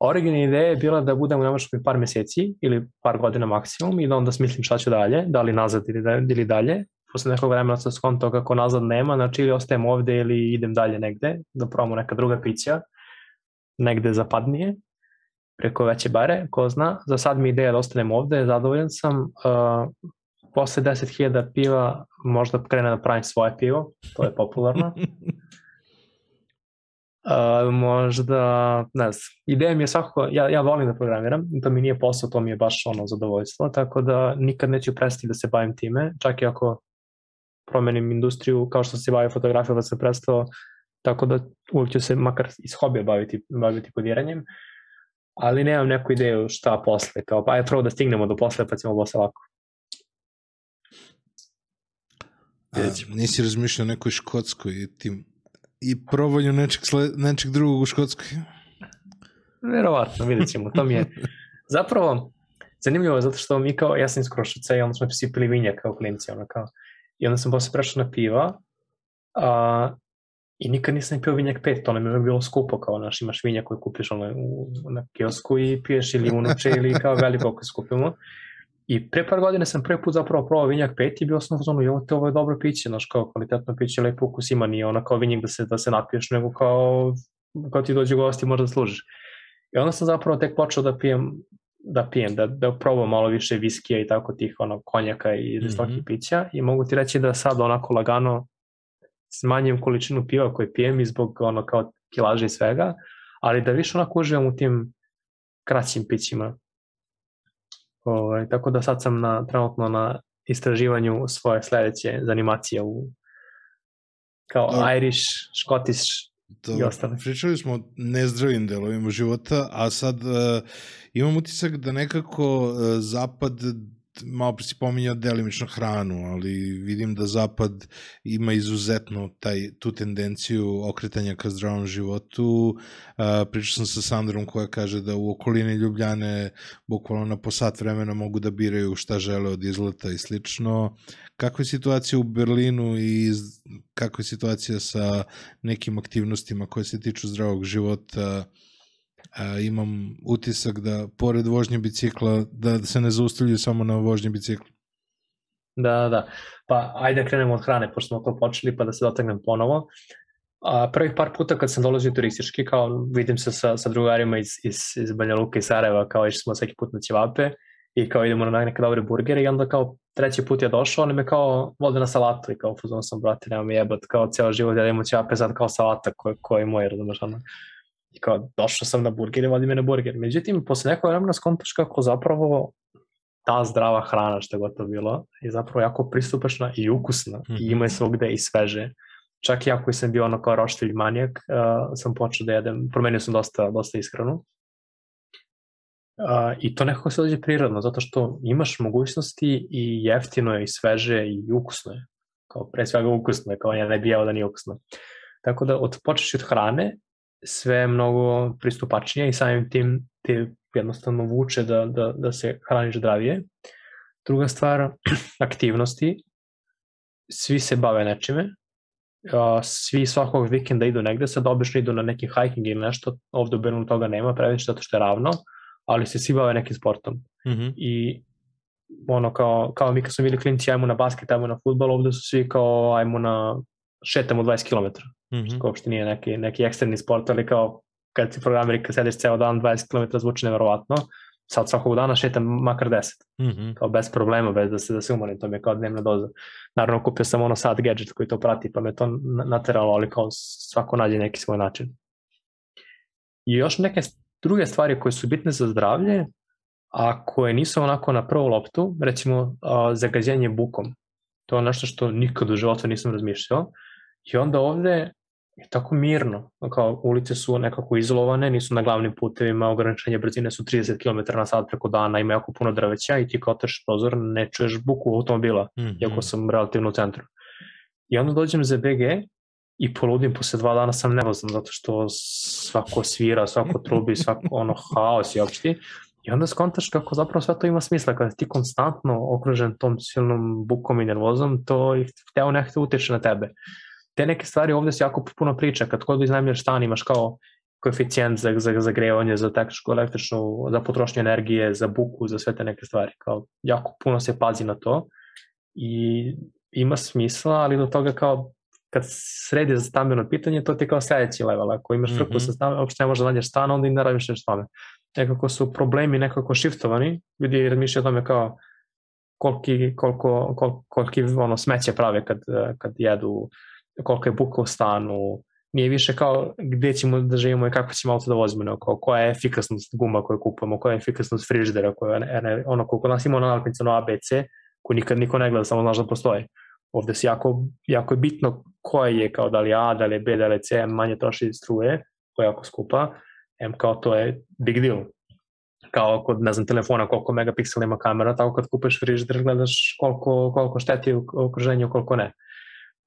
Originalna ideja je bila da budem u Nemačkoj par meseci ili par godina maksimum i da onda smislim šta ću dalje, da li nazad ili, da, ili dalje. Posle nekog vremena sam skontao kako nazad nema, znači ili ostajem ovde ili idem dalje negde, da probamo neka druga pića, negde zapadnije, preko veće bare, ko zna. Za sad mi ideja da ostanem ovde, zadovoljan sam. Uh, posle 10.000 piva možda krene da pravim svoje pivo, to je popularno. Uh, možda, ne znam, ideja mi je svakako, ja, ja volim da programiram, to mi nije posao, to mi je baš ono zadovoljstvo, tako da nikad neću prestati da se bavim time, čak i ako promenim industriju, kao što se bavio fotografijom da se prestao, tako da uvijek ću se makar iz hobija baviti, baviti kodiranjem, ali nemam neku ideju šta posle, kao pa je prvo da stignemo do posle pa ćemo posle ovako. A, nisi razmišljao o nekoj Škotskoj tim i probanju nečeg, sle, nečeg drugog u Škotskoj? Verovatno, vidjet ćemo. To mi je zapravo zanimljivo zato što mi kao, ja sam iz Kruševca i onda smo pili vinja kao klinci, ono kao. I onda sam posle prešao na piva a, i nikad nisam pio vinjak 5, to nam je bilo skupo, kao naš imaš vinjak koji kupiš ono, u, na kiosku i piješ ili unuče ili kao veliko koji skupimo. I pre par godina sam prvi put zapravo probao vinjak 5 i bio sam u zonu, jo, te ovo je dobro piće, znaš, kao kvalitetno piće, lepo ukus ima, nije ono kao vinjak da se, da se napiješ, nego kao, kao ti dođe gosti možda da služiš. I onda sam zapravo tek počeo da pijem da pijem, da, da probam malo više viskija i tako tih ono, konjaka i žestokih mm Mhm. -hmm. pića i mogu ti reći da sad onako lagano smanjujem količinu piva koje pijem i zbog ono kao kilaže i svega, ali da više onako uživam u tim kraćim pićima. Ovaj, tako da sad sam na, trenutno na istraživanju svoje sledeće zanimacije u kao Dobro. Irish, Scottish i Dobro, ostale. pričali smo o nezdravim delovima života, a sad uh, imam utisak da nekako uh, zapad malo pre si pominjao delimično hranu, ali vidim da Zapad ima izuzetno taj, tu tendenciju okretanja ka zdravom životu. pričao sam sa Sandrom koja kaže da u okolini Ljubljane bukvalno na po sat vremena mogu da biraju šta žele od izleta i slično. Kakva je situacija u Berlinu i kakva je situacija sa nekim aktivnostima koje se tiču zdravog života? A, imam utisak da pored vožnje bicikla da se ne zaustavljaju samo na vožnje bicikla. Da, da, da. Pa ajde da krenemo od hrane, pošto smo to počeli, pa da se dotegnem ponovo. A, prvih par puta kad sam dolazio turistički, kao vidim se sa, sa drugarima iz, iz, iz Banja Luka i Sarajeva, kao išli smo svaki put na ćevape i kao idemo na neke dobre burgere i onda kao treći put je došao, on me kao vode na salatu i kao fuzon sam, brate, nema mi jebat, kao ceo život ja imamo ćevape, sad kao salata koji, je moj, razumeš, ono. I kao, došao sam na burger i vodi me na burger. Međutim, posle nekog vremena skontaš kako zapravo ta zdrava hrana što je gotovo bilo je zapravo jako pristupačna i ukusna mm -hmm. i mhm. ima je svogde i sveže. Čak i ako sam bio ono kao roštilj manijak, uh, sam počeo da jedem, promenio sam dosta, dosta ishranu. Uh, I to nekako se dođe prirodno, zato što imaš mogućnosti i jeftino je i sveže i ukusno je. Kao pre svega ukusno je, kao ja ne bi jeo da nije ukusno. Tako da od, počeš od hrane sve mnogo pristupačnije i samim tim te jednostavno vuče da, da, da se hraniš zdravije. Druga stvar, aktivnosti. Svi se bave nečime. Svi svakog vikenda idu negde, sad obično idu na neki hiking ili nešto, ovde u Berlinu toga nema previše zato što je ravno, ali se svi bave nekim sportom. Mm -hmm. I ono kao, kao mi kad smo bili klinci, ajmo na basket, ajmo na futbol, ovde su svi kao ajmo na šetamo 20 km. Mm -hmm. Što uopšte nije neki, neki eksterni sport, ali kao kad si programeri, kad sediš ceo dan 20 km zvuči neverovatno, sad svakog dana šetam makar 10. Mm -hmm. Kao bez problema, bez da se, da se umorim, to mi je kao dnevna doza. Naravno, kupio sam ono sad gadget koji to prati, pa me to nateralo, ali kao svako nađe neki svoj način. I još neke druge stvari koje su bitne za zdravlje, a koje nisu onako na prvu loptu, recimo zagađenje bukom. To je nešto što nikad u životu nisam razmišljao. I onda ovde je tako mirno, kao ulice su nekako izolovane, nisu na glavnim putevima, ograničenje brzine su 30 km na sat preko dana, ima jako puno drveća i ti kao oteš prozor ne čuješ buku automobila, mm -hmm. iako sam relativno u centru. I onda dođem za BG i poludim, posle dva dana sam nevozan, zato što svako svira, svako trubi, svako ono haos i opšti. I onda skontaš kako zapravo sve to ima smisla, kada ti konstantno okružen tom silnom bukom i nervozom, to hteo nekako utiče na tebe te neke stvari ovde se jako puno priča, kad kod iznajmljaš stan imaš kao koeficijent za, za zagrevanje, za tehničku, električnu, za potrošnju energije, za buku, za sve te neke stvari. Kao, jako puno se pazi na to i ima smisla, ali do toga kao kad sredi za stambeno pitanje, to ti je kao sledeći level. Ako imaš frku mm -hmm. sa stanom, uopšte ne možeš da nađeš stan, onda i ne radiš nešto tome. Nekako su problemi nekako shiftovani, ljudi razmišljaju o tome kao koliki, koliko, koliko, koliki ono, smeće prave kad, kad jedu koliko je buka u stanu, nije više kao gde ćemo da živimo i kako ćemo auto da vozimo, nego koja je efikasnost guma koju kupujemo, koja je efikasnost frižidera, koja je, ono koliko nas ima na nalepnicama ABC, koju nikad niko ne gleda, samo znaš da postoji. Ovde se jako, jako je bitno koja je, kao da li A, da li je B, da li je C, manje troši struje, koja je jako skupa, M kao to je big deal. Kao kod, ne znam, telefona koliko megapiksela ima kamera, tako kad kupeš frižider gledaš koliko, koliko šteti okruženju, koliko ne.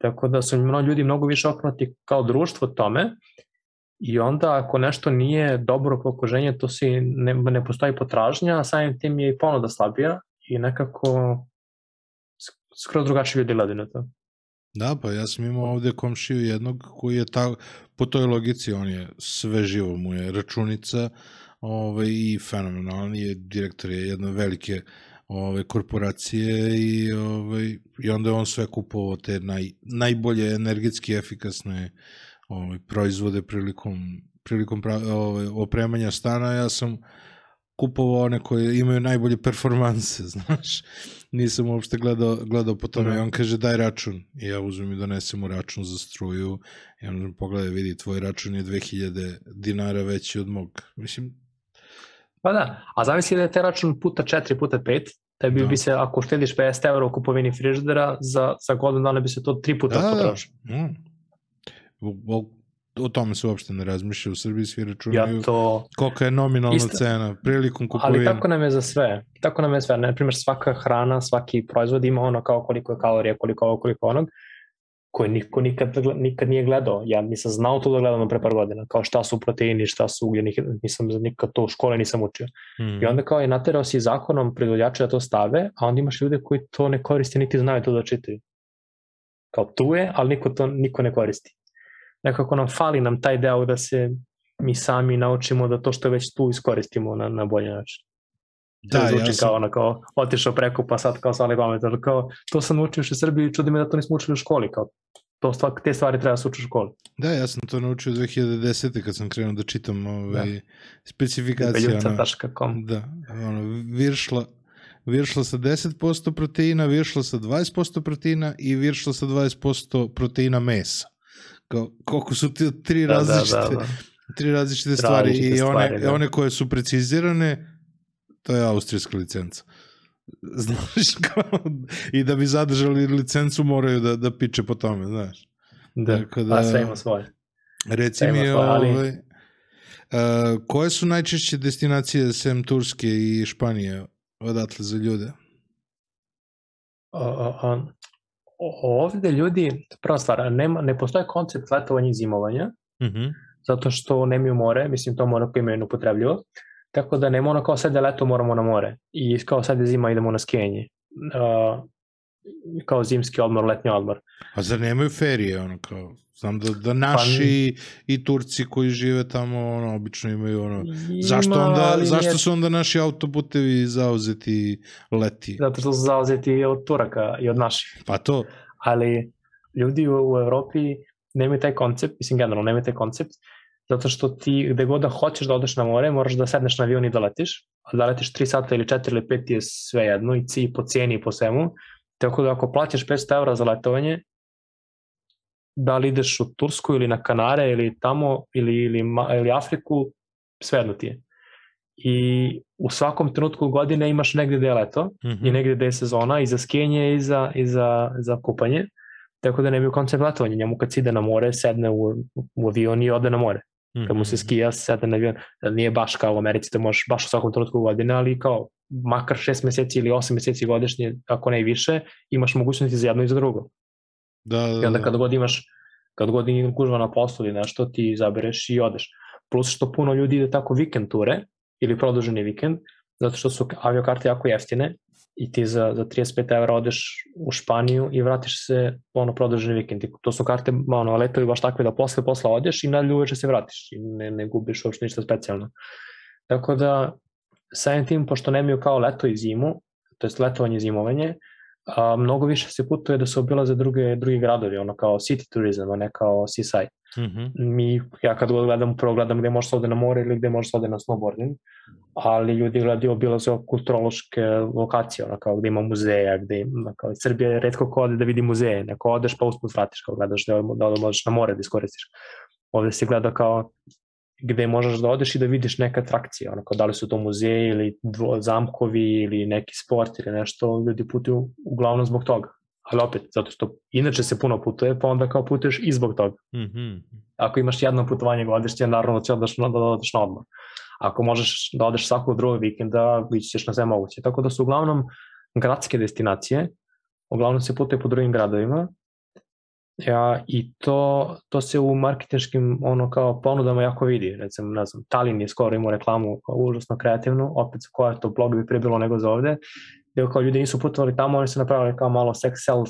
Tako da su mnogo ljudi mnogo više okrenuti kao društvo tome i onda ako nešto nije dobro po okruženju, to si ne, ne postoji potražnja, a samim tim je i ponuda slabija i nekako skoro drugačije ljudi gledaju na to. Da, pa ja sam imao ovde komšiju jednog koji je ta, po toj logici, on je sve živo mu je računica ovaj, i fenomenalan je direktor je jedne velike ove korporacije i ovaj i onda je on sve kupovao te naj, najbolje energetski efikasne ovaj proizvode prilikom prilikom pra, ovaj, opremanja stana ja sam kupovao one koje imaju najbolje performanse, znaš. Nisam uopšte gledao, gledao po tome. I on kaže daj račun. I ja uzmem i donesem mu račun za struju. I on pogledaj, vidi, tvoj račun je 2000 dinara veći od mog. Mislim, Pa da, a zamisli da je te račun puta 4, puta 5, tebi da. bi se, ako štediš 50 euro u kupovini frižidera, za, za godinu dana bi se to tri puta da, potrošilo. Da. Mm. o tome se uopšte ne razmišlja u Srbiji, svi računaju Ja to... kolika je nominalna Isto. cena prilikom Ali kupovine. tako nam je za sve. Tako nam je sve. Na primjer, svaka hrana, svaki proizvod ima ono kao koliko je kalorija, koliko ovo, koliko onog, koje niko nikad, nikad nije gledao. Ja nisam znao to da gledam pre par godina. Kao šta su proteini, šta su ugljen, nisam nikad to u škole nisam učio. Mm. I onda kao je naterao si zakonom proizvođača da to stave, a onda imaš ljude koji to ne koriste niti znaju to da čitaju. Kao tu je, ali niko to niko ne koristi. Nekako nam fali nam taj deo da se mi sami naučimo da to što već tu iskoristimo na, na bolji način. Da, Da, zvuči ja sam, kao ono kao otišao preko pa sad kao svali pamet, ali kao to sam naučio još u Srbiji i čudi me da to nismo učili u školi, kao to stvar, te stvari treba da se uči u školi. da, ja sam to naučio 2010. kad sam krenuo da čitam ovaj, da. specifikacije. Beljuca.com da, ono, viršla, viršla sa 10% proteina, viršla sa 20% proteina i viršla sa 20% proteina mesa. Kao, koliko su ti tri Da, da, različite, da, da. tri različite stvari Različite i one, stvari, da. one koje su precizirane to je austrijska licenca. Znaš, kao, i da bi zadržali licencu moraju da, da piče po tome, znaš. Da, Tako da, da- sve ima svoje. Reci mi, svoje, ali- ovaj, uh, koje su najčešće destinacije sem Turske i Španije odatle za ljude? A, a, a, o- ovde ljudi, prva stvar, nema, ne postoje koncept letovanja i zimovanja, Mhm. zato što nemaju more, mislim to mora koji imaju upotrebljivo, tako da nema ono kao sad je leto moramo na more i kao sad je zima idemo na skijenje. Uh, kao zimski odmor, letnji odmor. A zar nemaju ferije, ono kao, znam da, da naši i Turci koji žive tamo, ono, obično imaju, ono, zašto, Ima, onda, ali zašto su onda naši autoputevi zauzeti leti? Zato što su zauzeti od Turaka i od naših. Pa to, ali ljudi u, u Evropi nemaju taj koncept, mislim generalno nemaju taj koncept, zato što ti gde god da hoćeš da odeš na more, moraš da sedneš na avion i da letiš, a da letiš 3 sata ili 4 ili 5 je sve jedno i ci po cijeni i po svemu, tako da ako plaćaš 500 evra za letovanje, da li ideš u Tursku ili na Kanare ili tamo ili, ili, ili Afriku, sve jedno ti je. I u svakom trenutku godine imaš negde gde je leto, mhm. i negde gde je sezona i za skijenje i za, i za, za kupanje. Tako da nemaju koncept letovanja. Njemu kad se ide na more, sedne u, u avion i ode na more. Kad mu se Mhm. skija, sedne na avion. Nije baš kao u Americi da možeš baš u svakom trenutku godine, ali kao makar šest meseci ili osam meseci godišnje, ako ne i više, imaš mogućnosti za jedno i za drugo. Da, da, I onda da. kad god imaš, kad god je gužva na poslu ili nešto, ti izabereš i odeš. Plus što puno ljudi ide tako vikend ture ili produženi vikend, zato što su aviokarte jako jeftine i ti za, za 35 evra odeš u Španiju i vratiš se ono produženi vikend. To su karte, ono, letovi baš takve da posle posla odeš i nadalje uveče se vratiš i ne, ne gubiš uopšte ništa specijalno. Tako da, samim tim, pošto nemaju kao leto i zimu, to je letovanje i zimovanje, a, mnogo više se putuje da se obilaze druge, drugi gradovi, ono kao city turizam, a ne kao seaside. Mhm. Mi, ja kad god gledam, prvo gledam gde može se ode na more ili gde može se ode na snowboarding, ali ljudi gledaju obilaze kulturološke lokacije, ono kao gde ima muzeja, gde ima, kao Srbija je redko ko ode da vidi muzeje, neko odeš pa usput vratiš, kao gledaš da, da možeš na more da iskoristiš. Ovde se gleda kao gde možeš da odeš i da vidiš neke atrakcije, ono kao da li su to muzeji ili dvo, zamkovi ili neki sport ili nešto, ljudi putuju uglavnom zbog toga. Ali opet, zato što inače se puno putuje, pa onda kao putuješ i zbog toga. Mhm. Ako imaš jedno putovanje godišnje, naravno da će odeš na, da odeš na odmor. Ako možeš da odeš svakog drugog vikenda, ići ćeš na sve moguće. Tako da su uglavnom gradske destinacije, uglavnom se putuje po drugim gradovima, Ja, I to, to se u marketinškim ono kao ponudama jako vidi. Recimo, ne znam, Talin je skoro imao reklamu kao užasno kreativnu, opet koja to blog bi bilo nego za ovde, gde kao ljudi nisu putovali tamo, oni su napravili kao malo sex sell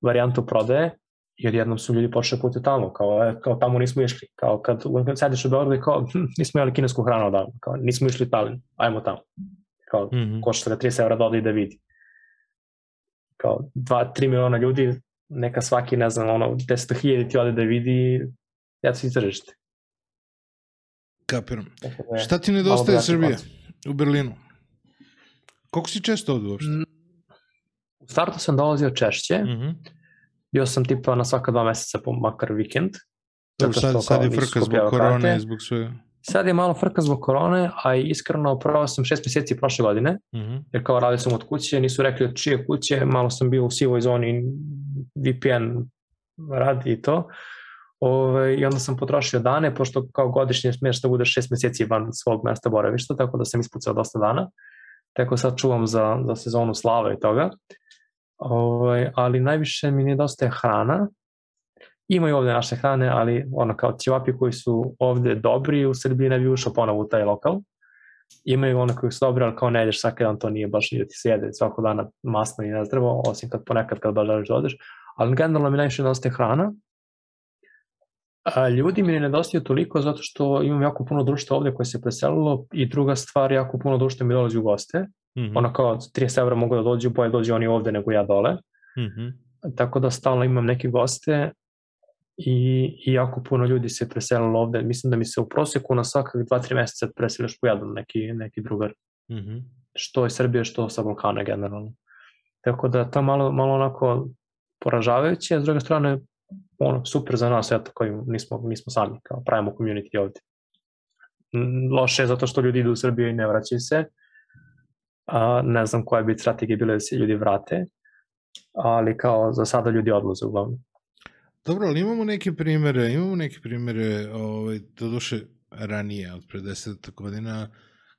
varijantu prodaje i odjednom su ljudi počeli putovati tamo, kao, e, kao tamo nismo išli, kao kad, sediš u Beogradu i kao hm, nismo jeli kinesku hranu odavno, kao nismo išli u Talin, ajmo tamo. Kao, Mhm. košta ga 30 evra da ode i da vidi. Kao 2-3 miliona ljudi, neka svaki, ne znam, ono, 10.000 ti ode da vidi, ja ću istražiti. Kapiram. Da Šta ti nedostaje Srbije u Berlinu? Koliko si često ovde uopšte? Mm, U startu sam dolazio češće, Mhm. bio sam tipa na svaka dva meseca po makar vikend. Zato sad, što sad je frka zbog korone i zbog svega. Sad je malo frka zbog korone, a iskreno provao sam šest meseci prošle godine, Mhm. jer kao radio sam od kuće, nisu rekli od čije kuće, malo sam bio u sivoj zoni, VPN radi i to. Ove, I onda sam potrošio dane, pošto kao godišnje smiješ da budeš šest meseci van svog mesta boravišta, tako da sam ispucao dosta dana. Tako sad čuvam za, za sezonu slave i toga. Ove, ali najviše mi nedostaje hrana. Imaju ovde naše hrane, ali ono kao ćevapi koji su ovde dobri, u Srbiji ne bi ušao ponovo u taj lokal. Imaju ono koji su dobri, ali kao ne jedeš svaki dan, to nije baš ni da ti se jede svako dana masno i nezdravo, osim kad ponekad kad baš želiš da odeš. Ali generalno mi najviše nedostaje hrana A, ljudi mi ne nedostaju toliko zato što imam jako puno društva ovde koje se preselilo i druga stvar, jako puno društva mi dolazi u goste. Mm -hmm. Ono kao 30 evra mogu da dođu, bolje dođu oni ovde nego ja dole. Mm -hmm. Tako da stalno imam neke goste i, i jako puno ljudi se preselilo ovde. Mislim da mi se u proseku na svakak 2-3 meseca preseliš po jedan neki, neki drugar. Mm -hmm. Što iz Srbije, što sa Balkana generalno. Tako da to malo, malo onako poražavajuće, a s druge strane ono, super za nas, eto, koji nismo, nismo sami, kao pravimo community ovde. Loše je zato što ljudi idu u Srbiju i ne vraćaju se. A, ne znam koja bi strategija bila da se ljudi vrate, ali kao za sada ljudi odlaze uglavnom. Dobro, ali imamo neke primere, imamo neke primere, ovaj, do duše ranije, od pre 10 godina,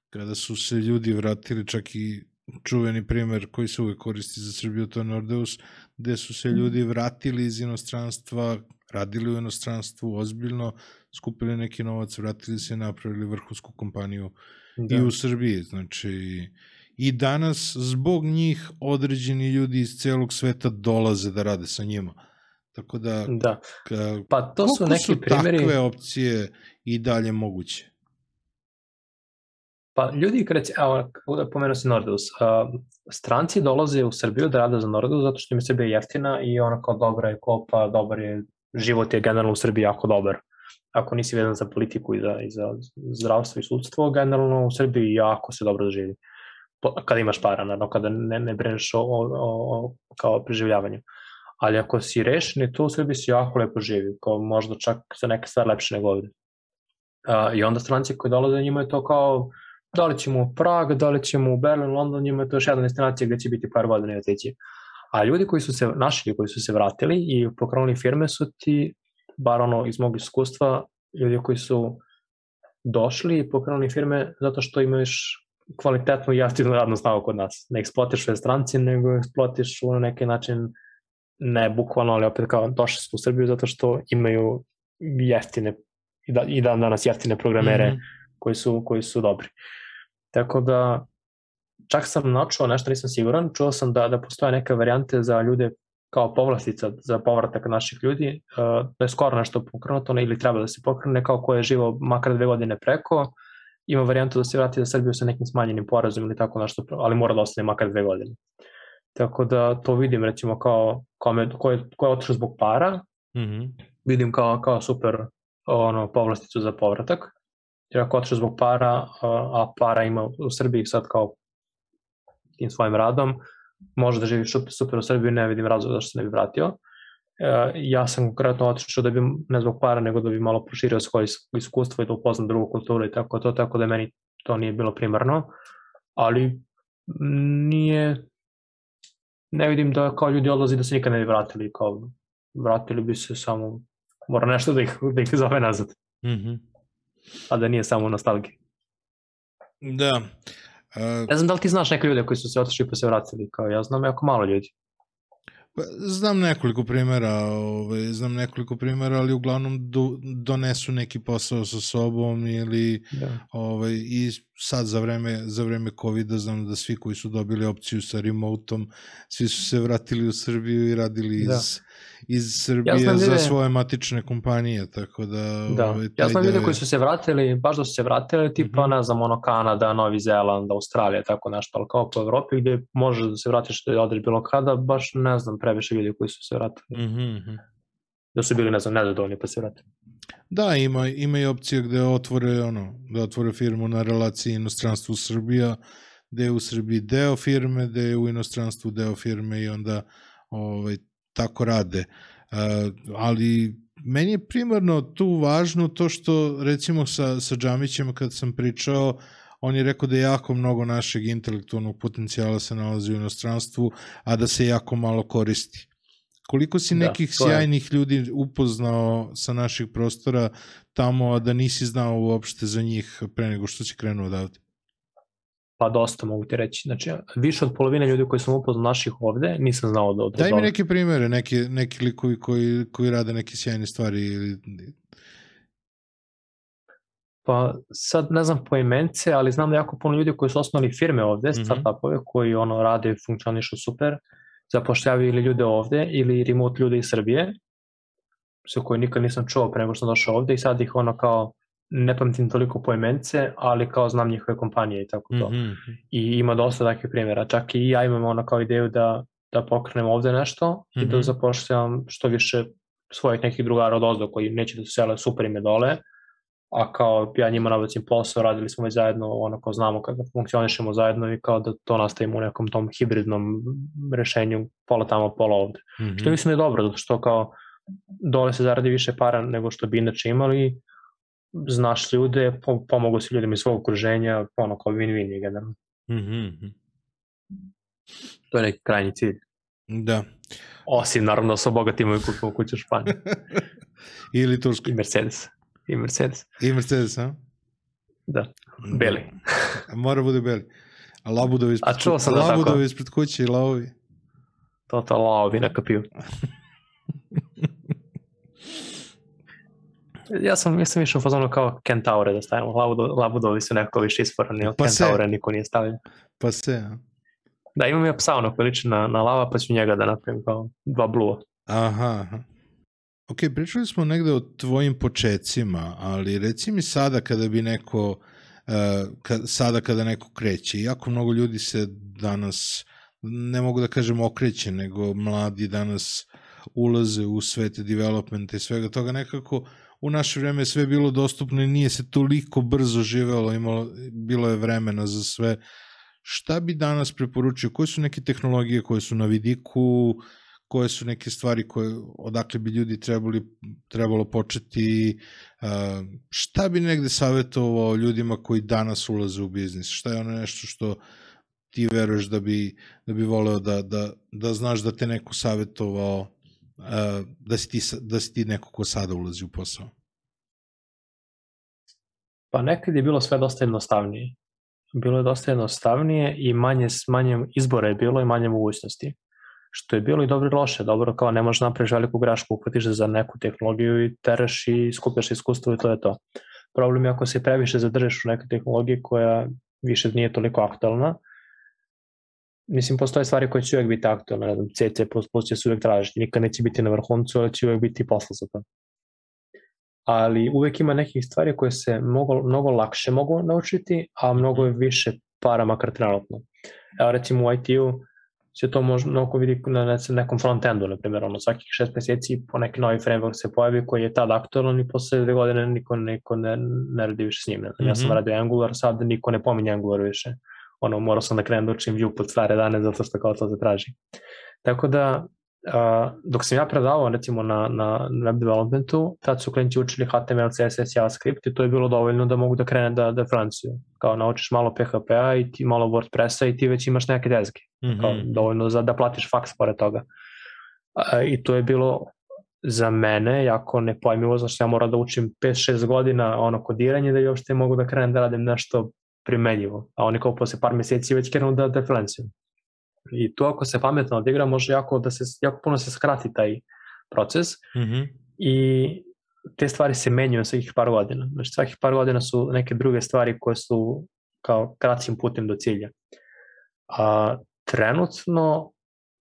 kada su se ljudi vratili, čak i čuveni primer koji se uvek koristi za Srbiju, to je Nordeus, gde su se ljudi vratili iz inostranstva, radili u inostranstvu ozbiljno, skupili neki novac, vratili se i napravili vrhunsku kompaniju da. i u Srbiji. Znači, i danas zbog njih određeni ljudi iz celog sveta dolaze da rade sa njima. Tako da, da. Ka, pa to su neki su primjeri... takve opcije i dalje moguće? Pa ljudi, kreći, evo, pomenuo si Nordeus, uh, stranci dolaze u Srbiju da rade za Nordeus zato što im je Srbija jeftina i ona kao dobra je kopa, dobar je, život je generalno u Srbiji jako dobar. Ako nisi vezan za politiku i za, i za zdravstvo i sudstvo, generalno u Srbiji jako se dobro živi. Kada imaš para, naravno, kada ne, ne breneš o, o, o, kao preživljavanju. Ali ako si rešen to u Srbiji se jako lepo živi, kao možda čak za neke stvari lepše nego ovde. Uh, I onda stranci koji dolaze njima je to kao da li ćemo u Prag, da li ćemo u Berlin, London, njima je to još jedna destinacija gde će biti par godina i otići. A ljudi koji su se, naši ljudi koji su se vratili i pokrenuli firme su ti, bar ono iz mog iskustva, ljudi koji su došli i pokrenuli firme zato što imaš kvalitetnu i jeftinu radnu snagu kod nas. Ne eksploatiš sve stranci, nego eksploatiš u neki način ne bukvalno, ali opet kao došli su u Srbiju zato što imaju jeftine i, da, i dan danas jeftine programere mm -hmm. Koji, su, koji su dobri. Tako da, čak sam načuo, nešto nisam siguran, čuo sam da, da postoje neke varijante za ljude kao povlastica za povratak naših ljudi, uh, da je skoro nešto pokrenuto ili treba da se pokrene, kao ko je živo makar dve godine preko, ima varijantu da se vrati za Srbiju sa nekim smanjenim porazom ili tako nešto, ali mora da ostane makar dve godine. Tako da to vidim recimo kao, kao me, ko, je, ko je otišao zbog para, mm -hmm. vidim kao, kao super ono, povlasticu za povratak jer ako otišao zbog para, a para ima u Srbiji sad kao tim svojim radom, može da živi super u Srbiji, ne vidim razloga zašto se ne bi vratio. E, ja sam konkretno otišao da bi, ne zbog para, nego da bi malo proširio svoje iskustvo i da upoznam drugu kulturu i tako to, tako da meni to nije bilo primarno, ali nije, ne vidim da kao ljudi odlazi da se nikad ne bi vratili, kao vratili bi se samo, mora nešto da ih, da ih zove nazad. Mm -hmm a da nije samo nostalgija. Da. Uh, ne znam da li ti znaš neke ljude koji su se otišli pa se vratili, kao ja znam jako malo ljudi. Pa, znam nekoliko primjera, ovaj, znam nekoliko primjera, ali uglavnom do, donesu neki posao sa sobom ili da. ovaj, i sad za vreme, za vreme COVID-a znam da svi koji su dobili opciju sa remotom, svi su se vratili u Srbiju i radili da. iz iz Srbije ja za svoje matične kompanije, tako da... Da, ovaj, ja znam ljude koji su se vratili, baš da su se vratili, tipa, mm -hmm. ne znam, ono, Kanada, Novi Zeland, Australija, tako nešto, ali kao po Evropi gde možeš da se vratiš da odeš bilo kada, baš ne znam previše ljudi koji su se vratili. Mm -hmm. Da su bili, ne znam, nezadovoljni pa se vratili. Da, ima, ima i opcija gde otvore, ono, da otvore firmu na relaciji inostranstvo Srbija, gde je u Srbiji deo firme, gde je u inostranstvu deo firme i onda ovaj, tako rade. Uh, ali meni je primarno tu važno to što recimo sa, sa Džamićem kad sam pričao on je rekao da jako mnogo našeg intelektualnog potencijala se nalazi u inostranstvu, a da se jako malo koristi. Koliko si Da, nekih to je. sjajnih ljudi upoznao sa naših prostora tamo, a da nisi znao uopšte za njih pre nego što si krenuo odavde? Pa dosta mogu ti reći. Znači, više od polovine ljudi koji sam upoznao naših ovde, nisam znao da od Daj mi neke primere, neki, neki likovi koji, koji rade neke sjajne stvari ili... Pa sad ne znam po imence, ali znam da jako puno ljudi koji su osnovali firme ovde, Mhm. startupove, koji ono rade i funkcionišu super, zapošljavaju ili ljude ovde ili remote ljude iz Srbije, sa koje nikad nisam čuo pre nego što sam došao ovde i sad ih ono kao ne pamtim toliko po imence, ali kao znam njihove kompanije i tako to. Mhm. I ima dosta takvih primjera. Čak i ja imam ono kao ideju da, da pokrenem ovde nešto i da Mhm. zapošljam što više svojih nekih drugara od ozdo koji neće da se sele super ime dole, a kao ja njima nabacim posao, radili smo već zajedno, ono kao znamo kada funkcionišemo zajedno i kao da to nastavimo u nekom tom hibridnom rešenju, pola tamo, pola ovde. Mhm. Što mislim da je dobro, zato što kao dole se zaradi više para nego što bi inače imali, znaš ljude, po, pomogu si ljudima iz svog okruženja, ono kao win-win je generalno. Mhm. To je neki krajnji cilj. Da. Osim, naravno, da se obogatimo i kupimo kuću u Španiji. Ili Turskoj. I Mercedes. I Mercedes. I Mercedes, a? Da. Beli. Mora bude beli. A labudovi ispred, A čuo sam da labudovi tako. ispred kuće i lavovi. To to laovi na kapiju. Ja sam, ja sam išao u fazonu kao kentaure da stavimo. Labudo, labudovi su nekako više isforani, ali Pa se. kentaure niko nije stavio. Pa se, a? Da, imam ja psa ono koji liči na, na lava, pa ću njega da napravim kao dva blua. Aha, aha. Ok, pričali smo negde o tvojim počecima, ali reci mi sada kada bi neko, uh, ka, sada kada neko kreće, jako mnogo ljudi se danas, ne mogu da kažem okreće, nego mladi danas ulaze u svet developmenta i svega toga nekako u naše vreme sve bilo dostupno i nije se toliko brzo živelo, imalo, bilo je vremena za sve. Šta bi danas preporučio? Koje su neke tehnologije koje su na vidiku, koje su neke stvari koje, odakle bi ljudi trebali, trebalo početi, šta bi negde savjetovao ljudima koji danas ulaze u biznis? Šta je ono nešto što ti veruješ da bi, da bi voleo da, da, da znaš da te neko savjetovao da, si ti, da si ti neko ko sada ulazi u posao? Pa nekad je bilo sve dosta jednostavnije. Bilo je dosta jednostavnije i manje, manje izbora je bilo i manje mogućnosti. Što je bilo i dobro i loše. Dobro kao ne možeš napraviš veliku grašku, uhvatiš se za neku tehnologiju i teraš i skupljaš iskustvo i to je to. Problem je ako se previše zadržiš u nekoj tehnologiji koja više nije toliko aktualna, mislim, postoje stvari koje će uvek biti aktualne, ne znam, C, C++ će se uvek tražiti, nikad neće biti na vrhuncu, ali će uvek biti posla za to. Ali uvek ima nekih stvari koje se mnogo, mnogo lakše mogu naučiti, a mnogo je više para, makar trenutno. Evo recimo u IT-u se to može mnogo vidi na ne- nekom front-endu, na primjer, ono, svakih šest meseci po neki novi framework se pojavi koji je tad aktualan i posle dve godine niko, niko ne, ne radi više s njim. Ne znam, Ja sam Mhm. radio Angular, sad niko ne pominje Angular više. Ono, morao sam da krenem da učim Vue pod stare dane zato što kao to se traži. Tako da, a, dok sam ja predavao recimo na, na web developmentu, tad su klinci učili HTML, CSS, JavaScript i to je bilo dovoljno da mogu da krene da, da Franciju. Kao naučiš malo PHP-a i ti malo WordPressa i ti već imaš neke dezge kao Mhm. dovoljno za da platiš faks pored toga. A, I to je bilo za mene jako nepojmivo, zašto ja moram da učim 5-6 godina ono kodiranje da bi uopšte mogu da krenem da radim nešto primenjivo. A oni kao posle par meseci već krenu da, da freelanciju. I to ako se pametno odigra može jako, da se, jako puno se skrati taj proces Mhm. i te stvari se menjaju svakih par godina. Znači svakih par godina su neke druge stvari koje su kao kraćim putem do cilja. A trenutno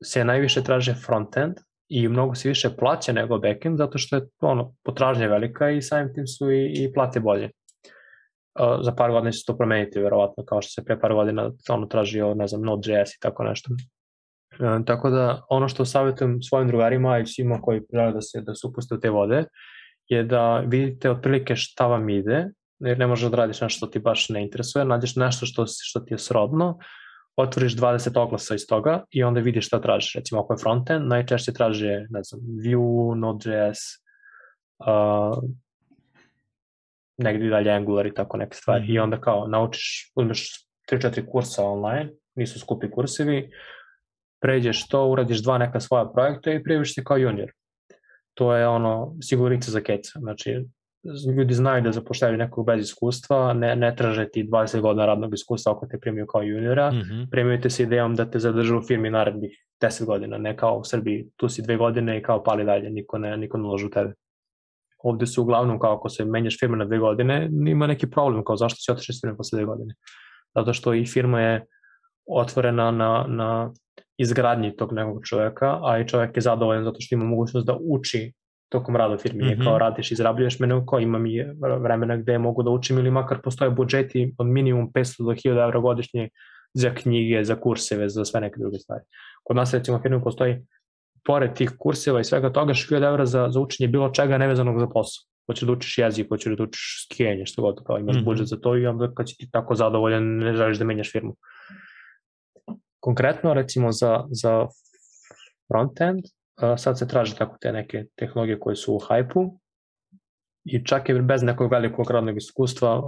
se najviše traže frontend i mnogo se više plaća nego backend zato što je ono, potražnja velika i samim tim su i, i plate bolje. Za par godina će se to promeniti verovatno kao što se pre par godina ono tražio ne znam Node.js i tako nešto. E, tako da ono što savjetujem svojim drugarima i svima koji žele da se, da se upuste u te vode je da vidite otprilike šta vam ide, jer ne možeš da radiš nešto što ti baš ne interesuje, nađeš nešto što, što ti je srodno, otvoriš 20 oglasa iz toga i onda vidiš šta tražiš. Recimo ako je frontend, najčešće traže, ne znam, Vue, Node.js, uh, negdje dalje Angular i tako neke stvari. Mhm. I onda kao naučiš, uzmeš 3-4 kursa online, nisu skupi kursevi, pređeš to, uradiš dva neka svoja projekta i prijaviš se kao junior. To je ono sigurnica za keca. Znači, ljudi znaju da zapošljaju nekog bez iskustva, ne, ne traže ti 20 godina radnog iskustva ako te primiju kao juniora, mm -hmm. primaju te sa idejom da te zadržu u firmi narednih 10 godina, ne kao u Srbiji, tu si dve godine i kao pali dalje, niko ne, niko ne ložu u tebe. Ovde su uglavnom kao ako se menjaš firma na dve godine, ima neki problem, kao zašto si otišao iz firme posle dve godine. Zato što i firma je otvorena na, na izgradnji tog nekog čoveka, a i čovek je zadovoljan zato što ima mogućnost da uči tokom rada firmi, mm -hmm. kao radiš, izrabljuješ mene, kao imam i vremena gde mogu da učim ili makar postoje budžeti od minimum 500 do 1000 evra godišnje za knjige, za kurseve, za sve neke druge stvari. Kod nas recimo firmi postoji pored tih kurseva i svega toga 1000 evra za, za učenje bilo čega nevezanog za posao. Hoćeš da učiš jezik, hoćeš da učiš skijenje, što god, kao imaš mm -hmm. budžet za to i onda kad si ti tako zadovoljan ne želiš da menjaš firmu. Konkretno recimo za, za frontend, sad se traže tako te neke tehnologije koje su u hajpu i čak i bez nekog velikog radnog iskustva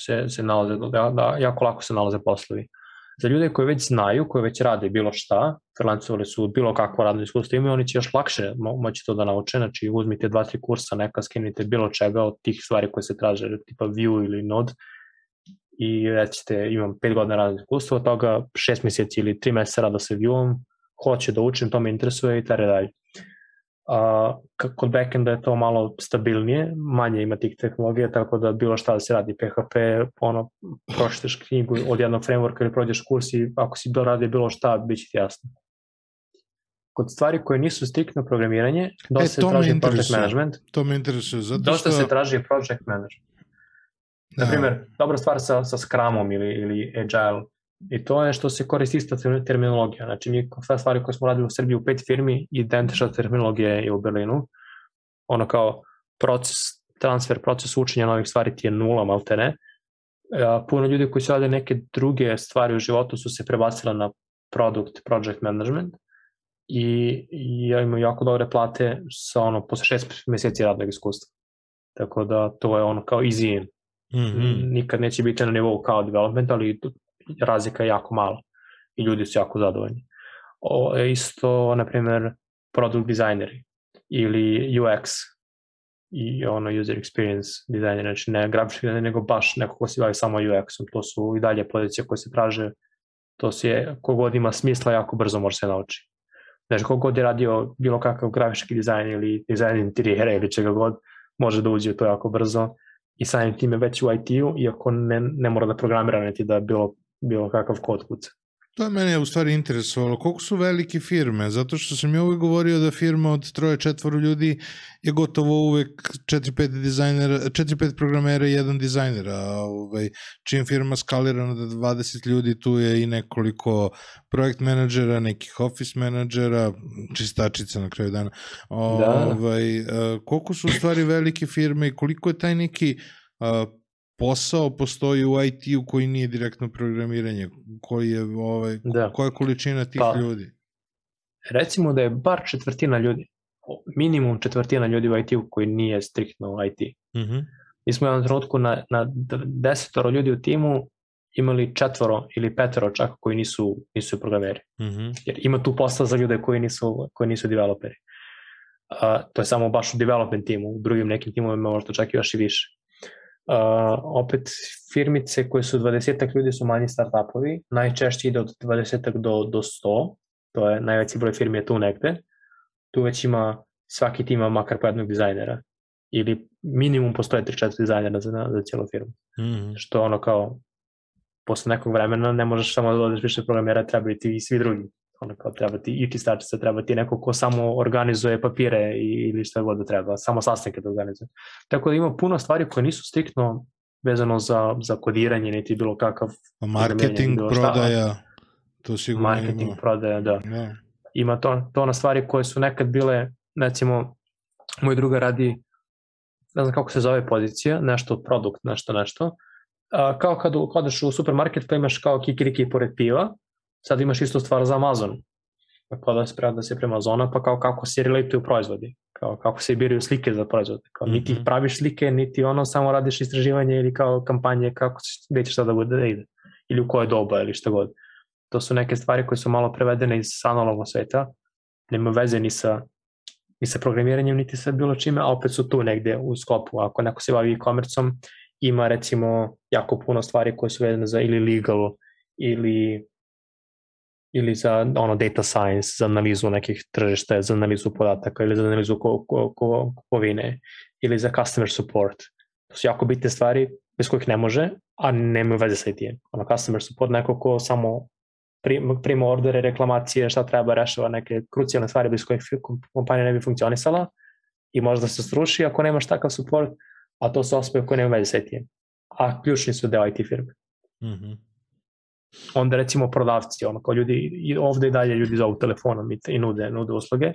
se, se nalaze, da, da, jako lako se nalaze poslovi. Za ljude koji već znaju, koji već rade bilo šta, freelancovali su bilo kakvo radno iskustvo imaju, oni će još lakše mo moći to da nauče, znači uzmite dva, tri kursa, neka skinite bilo čega od tih stvari koje se traže, tipa Vue ili Node, i recite imam 5 godina radnog iskustva, od toga 6 meseci ili 3 meseca rada sa Vueom, hoće da učim, to me interesuje i tere dalje. A, kod backenda je to malo stabilnije, manje ima tih tehnologija, tako da bilo šta da se radi PHP, ono, pročitaš knjigu od jednog frameworka ili prođeš kurs i ako si doradio bilo šta, bit će ti jasno. Kod stvari koje nisu striktno programiranje, dosta e, se traži project management. To me interesuje, zato što... Dosta se traži project management. Da. Naprimjer, dobra stvar sa, sa Scrumom ili, ili Agile I to je što se koristi ista terminologija. Znači, mi sve stvari koje smo radili u Srbiji u pet firmi, identična terminologija je u Berlinu. Ono kao proces, transfer, proces učenja novih stvari ti je nula, malte ne. Puno ljudi koji su radili neke druge stvari u životu su se prebacili na product, project management i, i ja imam jako dobre plate sa ono, posle šest meseci radnog iskustva. Tako da to je ono kao easy in. Mm -hmm. Nikad neće biti na nivou kao development, ali razlika je jako mala i ljudi su jako zadovoljni. O, isto, na primjer, product dizajneri ili UX i ono user experience dizajner, znači ne grafički dizajner, nego baš neko ko se bavi samo UX-om, to su i dalje pozicije koje se traže, to se kogod ima smisla, jako brzo može se nauči. Znači, kogod je radio bilo kakav grafički dizajn ili dizajn interijera ili čega god, može da uđe u to jako brzo i samim time već u IT-u, iako ne, ne mora da programira niti da bilo bilo kakav kod kuca. To je mene u stvari interesovalo. Koliko su velike firme? Zato što sam ja uvek govorio da firma od troje, četvoro ljudi je gotovo uvek 4-5 dizajnera, 4-5 programera i jedan dizajner, a ovaj, čim firma skalira na 20 ljudi, tu je i nekoliko projekt menadžera, nekih office menadžera, čistačica na kraju dana. O, da. Ovaj, koliko su u stvari velike firme i koliko je taj neki posao postoji u IT-u koji nije direktno programiranje, koji je ovaj, da. koja je količina tih pa, ljudi? Recimo da je bar četvrtina ljudi, minimum četvrtina ljudi u IT-u koji nije striktno IT. Mm -hmm. Mi smo u jednom trenutku na, na desetoro ljudi u timu imali četvoro ili petoro čak koji nisu, nisu programeri. Mm -hmm. Jer ima tu posla za ljude koji nisu, koji nisu developeri. Uh, to je samo baš u development timu, u drugim nekim timovima možda čak i još i više. Uh, opet firmice koje su 20 ljudi su manji startupovi, najčešće ide od 20 do, do 100, to je najveći broj firmi je tu negde, tu već ima, svaki tim ima makar po jednog dizajnera ili minimum postoje 3-4 dizajnera za, za cijelu firmu. Mm -hmm. Što ono kao, posle nekog vremena ne možeš samo da odeš više programera, treba i ti i svi drugi ono kao treba ti i čistačica, treba ti neko ko samo organizuje papire i, ili šta god da treba, samo sastanke da organizuje. Tako da ima puno stvari koje nisu striktno vezano za, za kodiranje, niti bilo kakav... Marketing, bilo prodaja, to sigurno Marketing, ima. prodaja, da. da. Ima to, to na stvari koje su nekad bile, recimo, moj druga radi, ne znam kako se zove pozicija, nešto produkt, nešto, nešto, a, kao kad odeš u supermarket pa imaš kao kikiriki pored piva, Sad imaš isto stvar za Amazon. Kao da se da se prema Amazona, pa kao kako se relatuju proizvodi. Kao kako se biraju slike za proizvode. Kao mm -hmm. niti praviš slike, niti ono samo radiš istraživanje ili kao kampanje kako ćeš, gde šta da bude da ide. Ili u koje doba ili šta god. To su neke stvari koje su malo prevedene iz analognog sveta, nema veze ni sa, ni sa programiranjem, niti sa bilo čime, a opet su tu negde u sklopu. Ako neko se bavi e-commerceom, ima recimo jako puno stvari koje su vezane za ili legal, ili ili za ono data science, za analizu nekih tržišta, za analizu podataka ili za analizu ko, ko, kupovine ili za customer support. To su jako bitne stvari bez kojih ne može, a nema veze sa IT-em. Ono, customer support neko ko samo prima ordere, reklamacije, šta treba rešava neke krucijalne stvari bez kojih kompanija ne bi funkcionisala i možda se sruši ako nemaš takav support, a to su osobe koje nema veze sa IT-em. A ključni su deo IT firme. Mm -hmm. Onda recimo prodavci, ono kao ljudi, i ovde i dalje ljudi zovu telefonom i, i nude, nude usluge.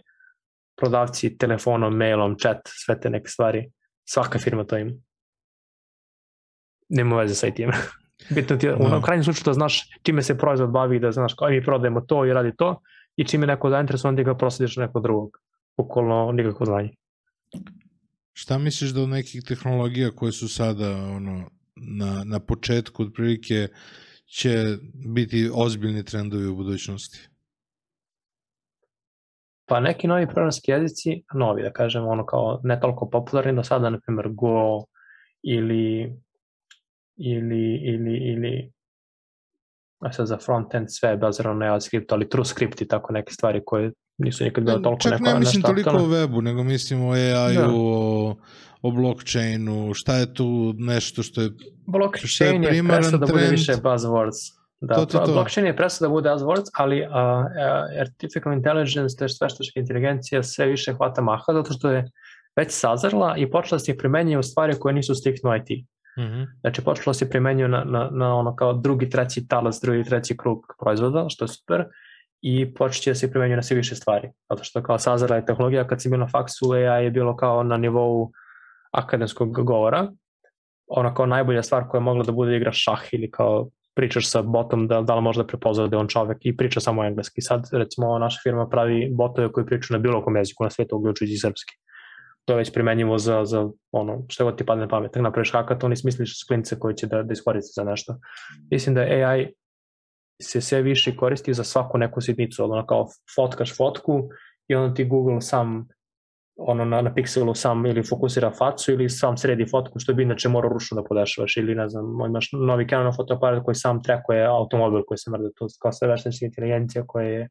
Prodavci telefonom, mailom, chat, sve te neke stvari. Svaka firma to ima. Nema veze sa IT-em. Bitno ti je, u krajnjem slučaju da znaš čime se proizvod bavi, da znaš kao mi prodajemo to i radi to i čime neko zainteresovan da ga proslediš nekog drugog. Ukolno nikakvo znanje. Šta misliš da od nekih tehnologija koje su sada ono, na, na početku otprilike će biti ozbiljni trendovi u budućnosti? Pa neki novi programski jezici, novi da kažem, ono kao ne toliko popularni do sada, na primjer Go ili ili, ili, ili a sad za frontend sve je bazirano na JavaScript, ali TrueScript i tako neke stvari koje nisu nikad bile toliko Čak neko, ne mislim toliko o webu, nego mislim o AI-u, da. o, o blockchainu, šta je tu nešto što je Blockchain je, je presao da bude više buzzwords. Da, to, to, to. blockchain je presao da bude buzzwords, ali uh, artificial intelligence, to je veštačka inteligencija, sve više hvata maha, zato što je već sazrla i počela se primenjuje u stvari koje nisu striktno IT. Mm -hmm. Znači, počelo se primenjuje na, na, na ono kao drugi, treći talas, drugi, treći krug proizvoda, što je super, i počeće da se primenjuje na sve više stvari. Zato što kao sazara je tehnologija, kad si bio na faksu, AI je bilo kao na nivou akademskog govora, ona kao najbolja stvar koja je mogla da bude igraš šah ili kao pričaš sa botom da, da li možda prepozna da je on čovek i priča samo engleski. Sad recimo naša firma pravi botove koji pričaju na bilo kom jeziku na svetu, uključujući srpski to je već primenjivo za, za ono, što god ti padne pamet. Tako napraviš hakaton i smisliš sklince koji će da, da iskoriste za nešto. Mislim da AI se sve više koristi za svaku neku sitnicu, ono kao fotkaš fotku i onda ti Google sam ono na, na pikselu sam ili fokusira facu ili sam sredi fotku što bi inače morao ručno da podešavaš ili ne znam, imaš novi Canon fotoaparat koji sam trekuje automobil koji se mrda, to kao sve veštačka inteligencija koja je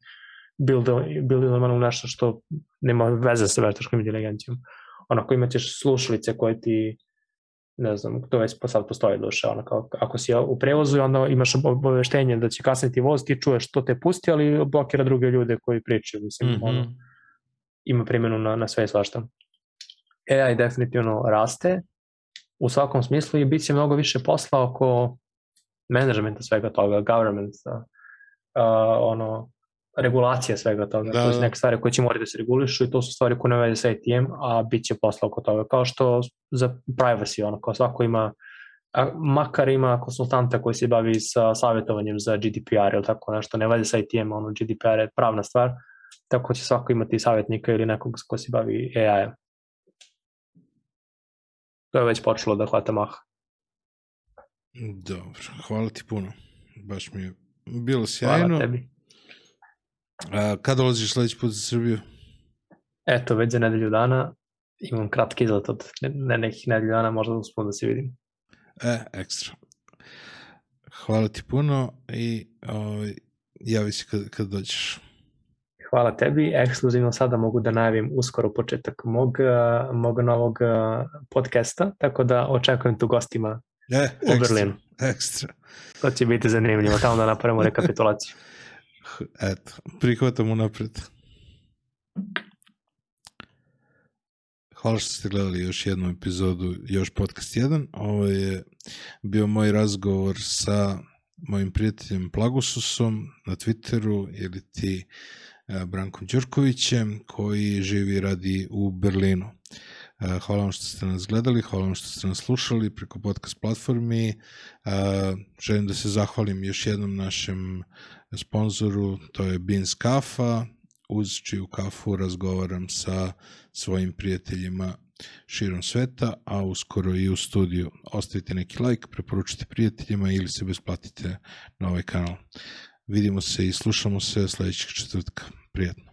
buildovano nešto što nema veze sa veštačkom inteligencijom onako imat ćeš slušalice koje ti ne znam, to već sad postoji duše, ono kao, ako si u prevozu onda imaš obaveštenje da će kasniti voz, ti čuješ što te pusti, ali blokira druge ljude koji pričaju, mislim, mm -hmm. ono, ima primjenu na, na sve i svašta. AI definitivno raste u svakom smislu i bit će mnogo više posla oko managementa svega toga, governmenta, uh, ono, regulacija svega toga. Da, to su da. neke stvari koje će morati da se regulišu i to su stvari koje ne vede sa ATM, a bit će posla oko toga. Kao što za privacy, ono, kao svako ima a, makar ima konsultanta koji se bavi sa savjetovanjem za GDPR ili tako nešto, ne vede sa ATM, ono, GDPR je pravna stvar, tako će svako imati savjetnika ili nekog ko se bavi AI-a. To je već počelo da hvata maha. Dobro, hvala ti puno. Baš mi je bilo sjajno. Hvala tebi. A, kada dolaziš sledeći put za Srbiju? Eto, već za nedelju dana imam kratki izlet od ne, nekih nedelju dana, možda uspuno da se vidim. E, ekstra. Hvala ti puno i ovaj, javi se kad, kad dođeš. Hvala tebi. Ekskluzivno sada mogu da najavim uskoro početak mog, mog novog podcasta, tako da očekujem tu gostima e, u ekstra, Berlinu. Ekstra. To će biti zanimljivo, tamo da napravimo rekapitulaciju. Eto, prihvatam unapred. Hvala što ste gledali još jednu epizodu Još podcast 1. Ovo je bio moj razgovor sa mojim prijateljem Plagususom na Twitteru ili ti Brankom Đurkovićem koji živi i radi u Berlinu. E, hvala vam što ste nas gledali, hvala vam što ste nas slušali preko podcast platformi. E, želim da se zahvalim još jednom našem sponzoru, to je Beans Kafa, uz čiju kafu razgovaram sa svojim prijateljima širom sveta, a uskoro i u studiju. Ostavite neki like, preporučite prijateljima ili se besplatite na ovaj kanal. vidimo se i slušamo se sledećeg četvrtka. Приятно.